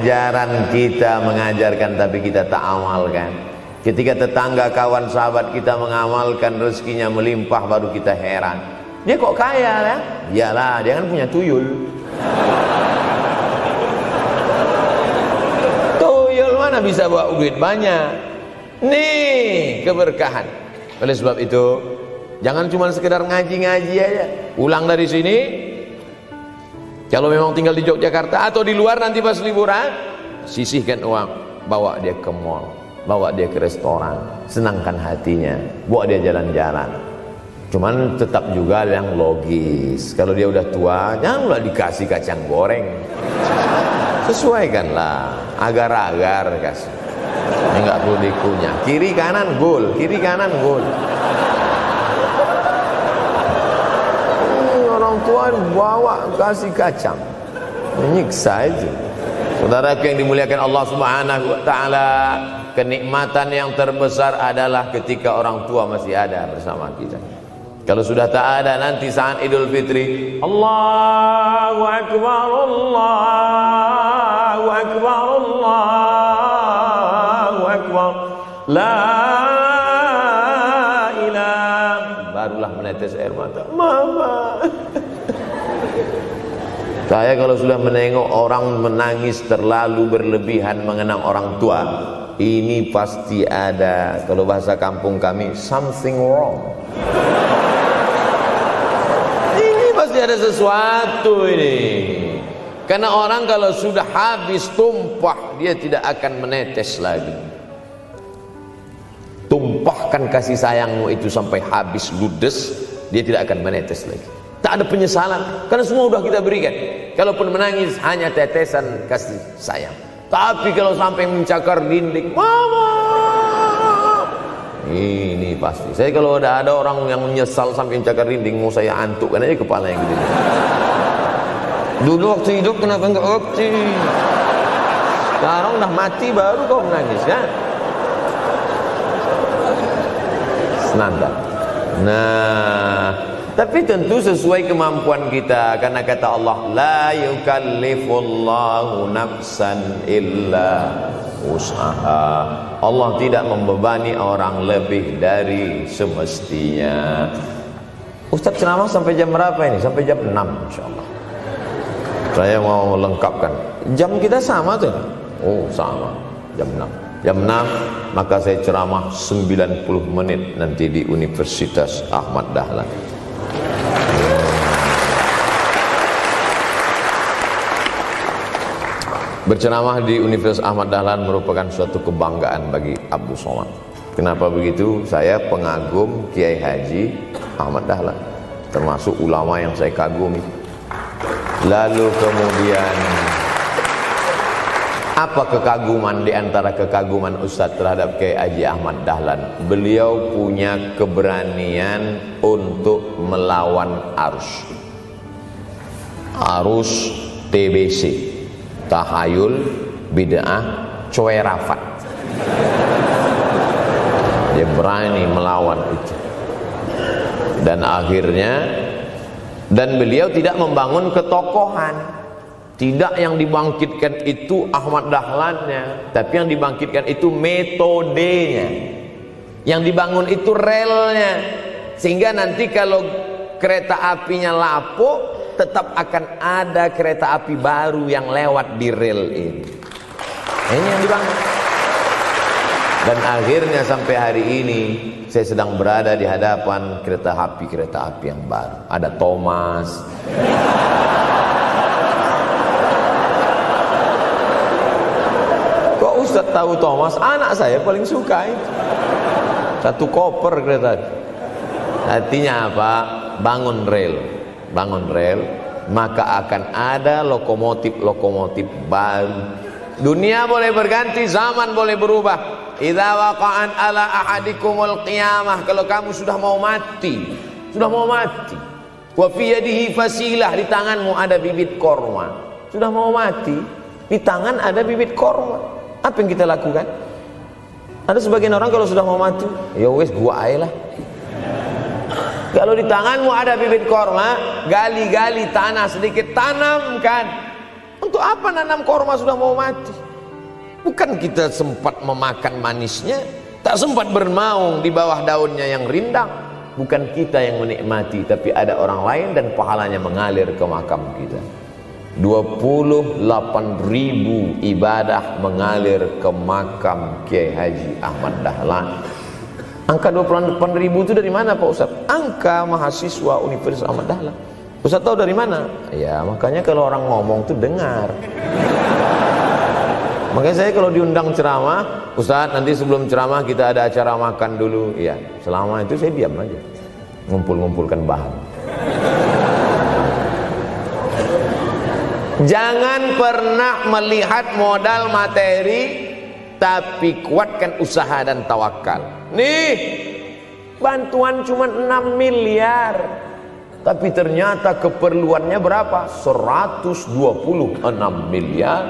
ajaran kita mengajarkan tapi kita tak amalkan. Ketika tetangga kawan sahabat kita mengamalkan rezekinya melimpah baru kita heran. Dia kok kaya ya? Iyalah dia kan punya tuyul. <laughs> Tuyul mana bisa bawa duit banyak? Nih keberkahan. Oleh sebab itu jangan cuma sekedar ngaji-ngaji aja. Pulang dari sini kalau memang tinggal di Yogyakarta atau di luar nanti pas liburan, sisihkan uang, bawa dia ke mall, bawa dia ke restoran, senangkan hatinya, bawa dia jalan-jalan. Cuman tetap juga yang logis. Kalau dia udah tua, janganlah dikasih kacang goreng. Sesuaikanlah, agar-agar kasih. Ini nggak perlu dikunyah. Kiri kanan gol, kiri kanan gol. Tua bawa kasih kacang. Menyiksa itu. Saudara yang dimuliakan Allah Subhanahu wa taala, kenikmatan yang terbesar adalah ketika orang tua masih ada bersama kita. Kalau sudah tak ada nanti saat Idul Fitri, Allahu Akbar, Allahu Akbar, Allahu Akbar. La ilah. Barulah menetes air mata. Mama. Saya kalau sudah menengok orang menangis terlalu berlebihan mengenang orang tua, ini pasti ada. Kalau bahasa kampung kami something wrong. pasti ada sesuatu ini. Karena orang kalau sudah habis tumpah dia tidak akan menetes lagi. Tumpahkan kasih sayangmu itu sampai habis ludes dia tidak akan menetes lagi tak ada penyesalan karena semua sudah kita berikan kalaupun menangis hanya tetesan kasih sayang tapi kalau sampai mencakar dinding mama ini pasti. Saya kalau ada ada orang yang menyesal sampai cakar rinding, mau saya antukkan aja kepala yang gede. Dulu waktu hidup kenapa enggak waktu? Sekarang udah mati baru kau menangis kan? Senanda. Nah, tapi tentu sesuai kemampuan kita karena kata Allah la yukallifullahu nafsan illa usaha Allah tidak membebani orang lebih dari semestinya. Ustaz ceramah sampai jam berapa ini? Sampai jam 6 insyaAllah. Saya mau lengkapkan. Jam kita sama tuh? Oh sama. Jam 6 Jam 6 maka saya ceramah 90 menit nanti di Universitas Ahmad Dahlan Berceramah di Universitas Ahmad Dahlan merupakan suatu kebanggaan bagi Abdul Somad. Kenapa begitu? Saya pengagum Kiai Haji Ahmad Dahlan, termasuk ulama yang saya kagumi. Lalu kemudian apa kekaguman di antara kekaguman Ustadz terhadap Kiai Haji Ahmad Dahlan? Beliau punya keberanian untuk melawan arus. Arus TBC tahayul bid'ah cuerafat dia berani melawan itu. Dan akhirnya dan beliau tidak membangun ketokohan. Tidak yang dibangkitkan itu Ahmad Dahlannya tapi yang dibangkitkan itu metodenya. Yang dibangun itu relnya. Sehingga nanti kalau kereta apinya lapuk tetap akan ada kereta api baru yang lewat di rel ini. Ini yang dibangun. Dan akhirnya sampai hari ini saya sedang berada di hadapan kereta api kereta api yang baru. Ada Thomas. Kok Ustaz tahu Thomas? Anak saya paling suka itu. Satu koper kereta. Artinya apa? Bangun rel bangun rel maka akan ada lokomotif-lokomotif baru. Dunia boleh berganti zaman boleh berubah. Idza waqa'an ala ahadikumul qiyamah kalau kamu sudah mau mati sudah mau mati wa fi yadihi fasilah di tanganmu ada bibit korma. Sudah mau mati di tangan ada bibit korma. Apa yang kita lakukan? Ada sebagian orang kalau sudah mau mati ya wes gua aja kalau di tanganmu ada bibit korma, gali-gali tanah sedikit, tanamkan. Untuk apa nanam korma sudah mau mati? Bukan kita sempat memakan manisnya, tak sempat bermaung di bawah daunnya yang rindang. Bukan kita yang menikmati, tapi ada orang lain dan pahalanya mengalir ke makam kita. 28 ribu ibadah mengalir ke makam Kiai Haji Ahmad Dahlan Angka 28 ribu itu dari mana Pak Ustaz? Angka mahasiswa Universitas Ahmad Dahlan. Ustaz tahu dari mana? Ya makanya kalau orang ngomong tuh dengar. Makanya saya kalau diundang ceramah, Ustaz nanti sebelum ceramah kita ada acara makan dulu. Iya, selama itu saya diam aja. ngumpul-ngumpulkan bahan Jangan pernah melihat modal materi tapi kuatkan usaha dan tawakal. Nih, bantuan cuma 6 miliar. Tapi ternyata keperluannya berapa? 126 miliar.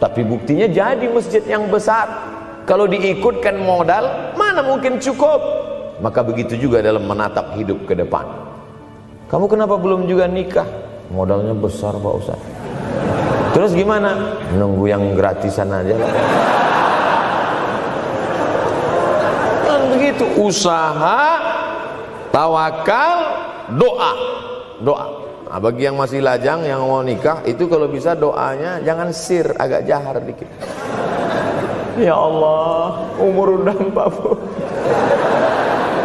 Tapi buktinya jadi masjid yang besar. Kalau diikutkan modal, mana mungkin cukup? Maka begitu juga dalam menatap hidup ke depan. Kamu kenapa belum juga nikah? Modalnya besar Pak Ustaz. Terus gimana? Nunggu yang gratisan aja lah. Begitu usaha, tawakal, doa. Doa. Nah, bagi yang masih lajang yang mau nikah itu kalau bisa doanya jangan sir agak jahar dikit. Ya Allah, umur udah 40.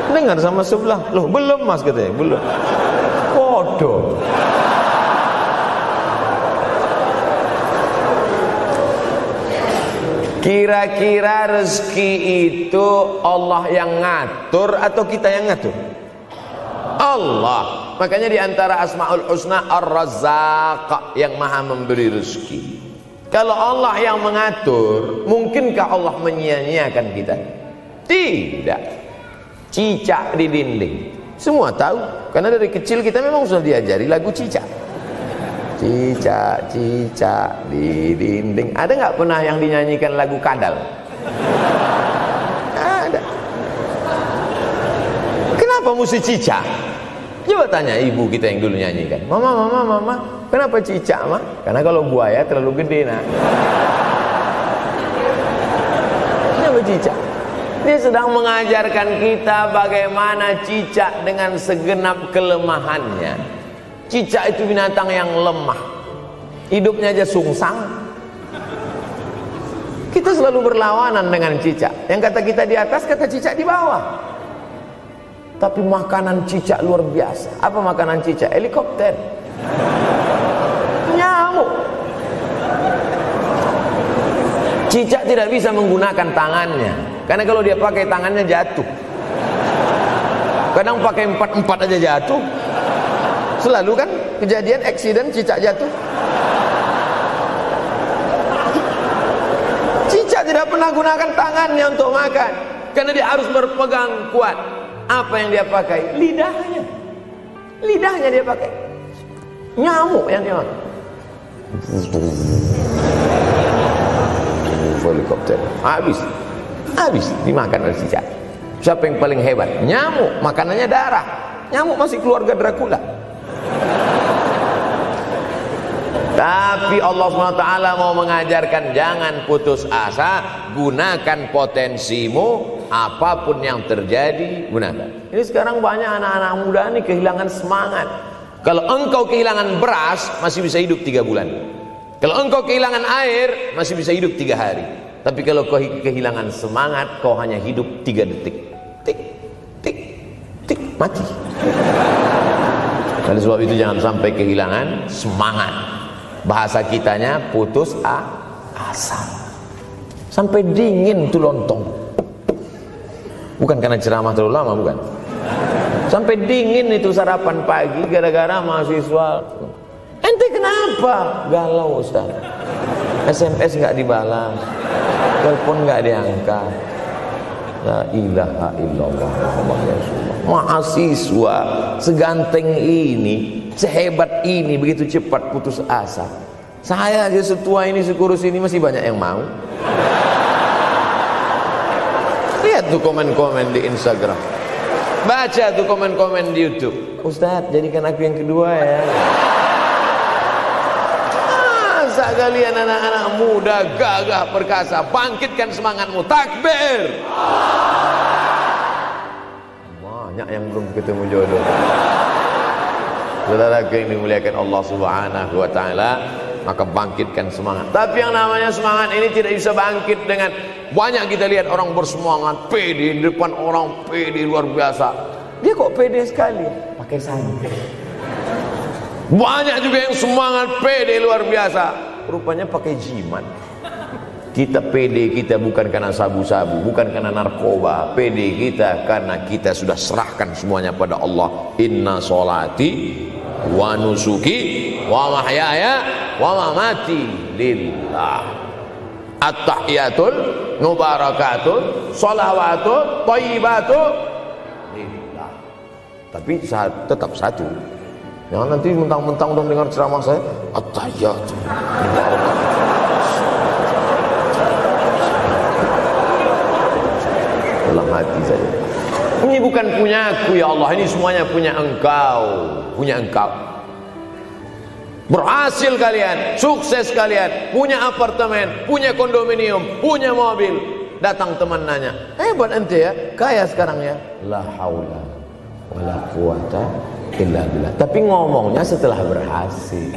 Dengar sama sebelah. Loh, belum Mas katanya, belum. Bodoh. Kira-kira rezeki itu Allah yang ngatur atau kita yang ngatur? Allah. Makanya di antara Asmaul Husna Ar-Razzaq yang Maha memberi rezeki. Kalau Allah yang mengatur, mungkinkah Allah menyia-nyiakan kita? Tidak. Cicak di dinding. Semua tahu, karena dari kecil kita memang sudah diajari lagu cicak cicak cicak di dinding. Ada nggak pernah yang dinyanyikan lagu kadal ada. Kenapa mesti cicak? Coba tanya ibu kita yang dulu nyanyikan. Mama mama mama kenapa cicak mah karena kalau buaya terlalu gede nak. Kenapa cicak? Dia sedang mengajarkan kita bagaimana cicak dengan segenap kelemahannya Cicak itu binatang yang lemah. Hidupnya aja sungsang. Kita selalu berlawanan dengan cicak. Yang kata kita di atas, kata cicak di bawah. Tapi makanan cicak luar biasa. Apa makanan cicak? Helikopter. Nyamuk. Cicak tidak bisa menggunakan tangannya. Karena kalau dia pakai tangannya jatuh. Kadang pakai empat-empat aja jatuh. Selalu kan kejadian eksiden cicak jatuh. Cicak tidak pernah gunakan tangannya untuk makan karena dia harus berpegang kuat. Apa yang dia pakai? Lidahnya. Lidahnya dia pakai. Nyamuk yang dia makan. Helikopter. Habis. Habis dimakan oleh cicak. Siapa yang paling hebat? Nyamuk. Makanannya darah. Nyamuk masih keluarga Dracula. Tapi Allah SWT mau mengajarkan jangan putus asa, gunakan potensimu, apa pun yang terjadi, gunakan. Ini sekarang banyak anak-anak muda ini kehilangan semangat. Kalau engkau kehilangan beras, masih bisa hidup tiga bulan. Kalau engkau kehilangan air, masih bisa hidup tiga hari. Tapi kalau kau kehilangan semangat, kau hanya hidup tiga detik. Tik, tik, tik, mati. Oleh sebab itu jangan sampai kehilangan semangat bahasa kitanya putus a, asa. Sampai dingin tuh lontong. Bukan karena ceramah terlalu lama bukan. Sampai dingin itu sarapan pagi gara-gara mahasiswa. Ente kenapa? Galau Ustaz. SMS nggak dibalas. Telepon nggak diangkat. La ilaha illallah Mahasiswa seganteng ini, sehebat ini begitu cepat putus asa. Saya aja setua ini, sekurus ini masih banyak yang mau. Lihat tuh komen-komen di Instagram. Baca tuh komen-komen di YouTube. Ustadz, jadikan aku yang kedua ya. Masa kalian anak-anak muda gagah perkasa Bangkitkan semangatmu Takbir Banyak yang belum ketemu jodoh Saudara yang dimuliakan Allah subhanahu wa ta'ala Maka bangkitkan semangat. Tapi yang namanya semangat ini tidak bisa bangkit dengan Banyak kita lihat orang bersemangat Pede di depan orang pede luar biasa. Dia kok pede sekali? Pakai sandal banyak juga yang semangat pede luar biasa. Rupanya pakai jimat. Kita pede kita bukan karena sabu-sabu, bukan karena narkoba. Pede kita karena kita sudah serahkan semuanya pada Allah. Inna solati wa nusuki wa mahyaya wa mamati lillah. At-tahiyatul mubarakatun salawatun thayyibatun lillah. Tapi tetap satu. Jangan nanti mentang-mentang udah dengar ceramah saya at-tahiyatul dalam hati saya ini bukan punya aku ya Allah. Ini semuanya punya engkau. Punya engkau. Berhasil kalian. Sukses kalian. Punya apartemen punya kondominium punya mobil. Datang teman nanya hebat ente ya? Kaya sekarang ya? La haula wala quwata illa billah. Tapi ngomongnya setelah berhasil.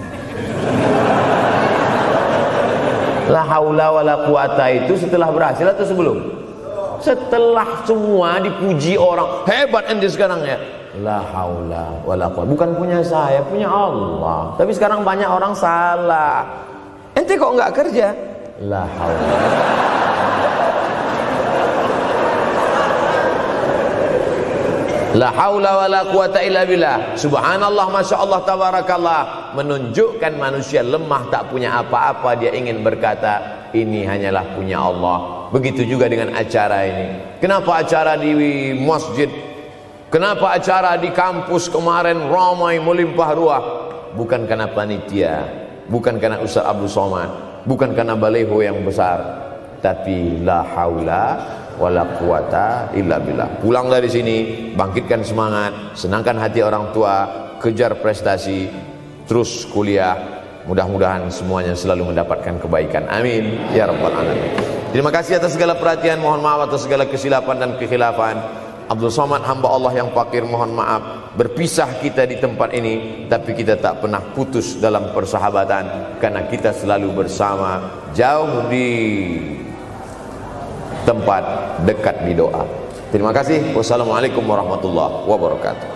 La haula wala quwata itu setelah berhasil atau sebelum setelah semua dipuji orang hebat ente sekarang ya la haula wala quwata bukan punya saya punya Allah tapi sekarang banyak orang salah ente kok nggak kerja la haula La haula wa la illa billah. Subhanallah, Masya Allah, tabarakallah. Menunjukkan manusia lemah tak punya apa-apa. Dia ingin berkata, ini hanyalah punya Allah. Begitu juga dengan acara ini. Kenapa acara di masjid? Kenapa acara di kampus kemarin ramai melimpah ruah? Bukan karena panitia, bukan karena Ustaz Abdul Somad, bukan karena baleho yang besar, tapi la haula wala quwata illa billah. Pulang dari sini, bangkitkan semangat, senangkan hati orang tua, kejar prestasi, terus kuliah. Mudah-mudahan semuanya selalu mendapatkan kebaikan. Amin ya rabbal alamin. Terima kasih atas segala perhatian. Mohon maaf atas segala kesilapan dan kekhilafan. Abdul Somad hamba Allah yang fakir mohon maaf berpisah kita di tempat ini tapi kita tak pernah putus dalam persahabatan karena kita selalu bersama jauh di tempat dekat di doa. Terima kasih. Wassalamualaikum warahmatullahi wabarakatuh.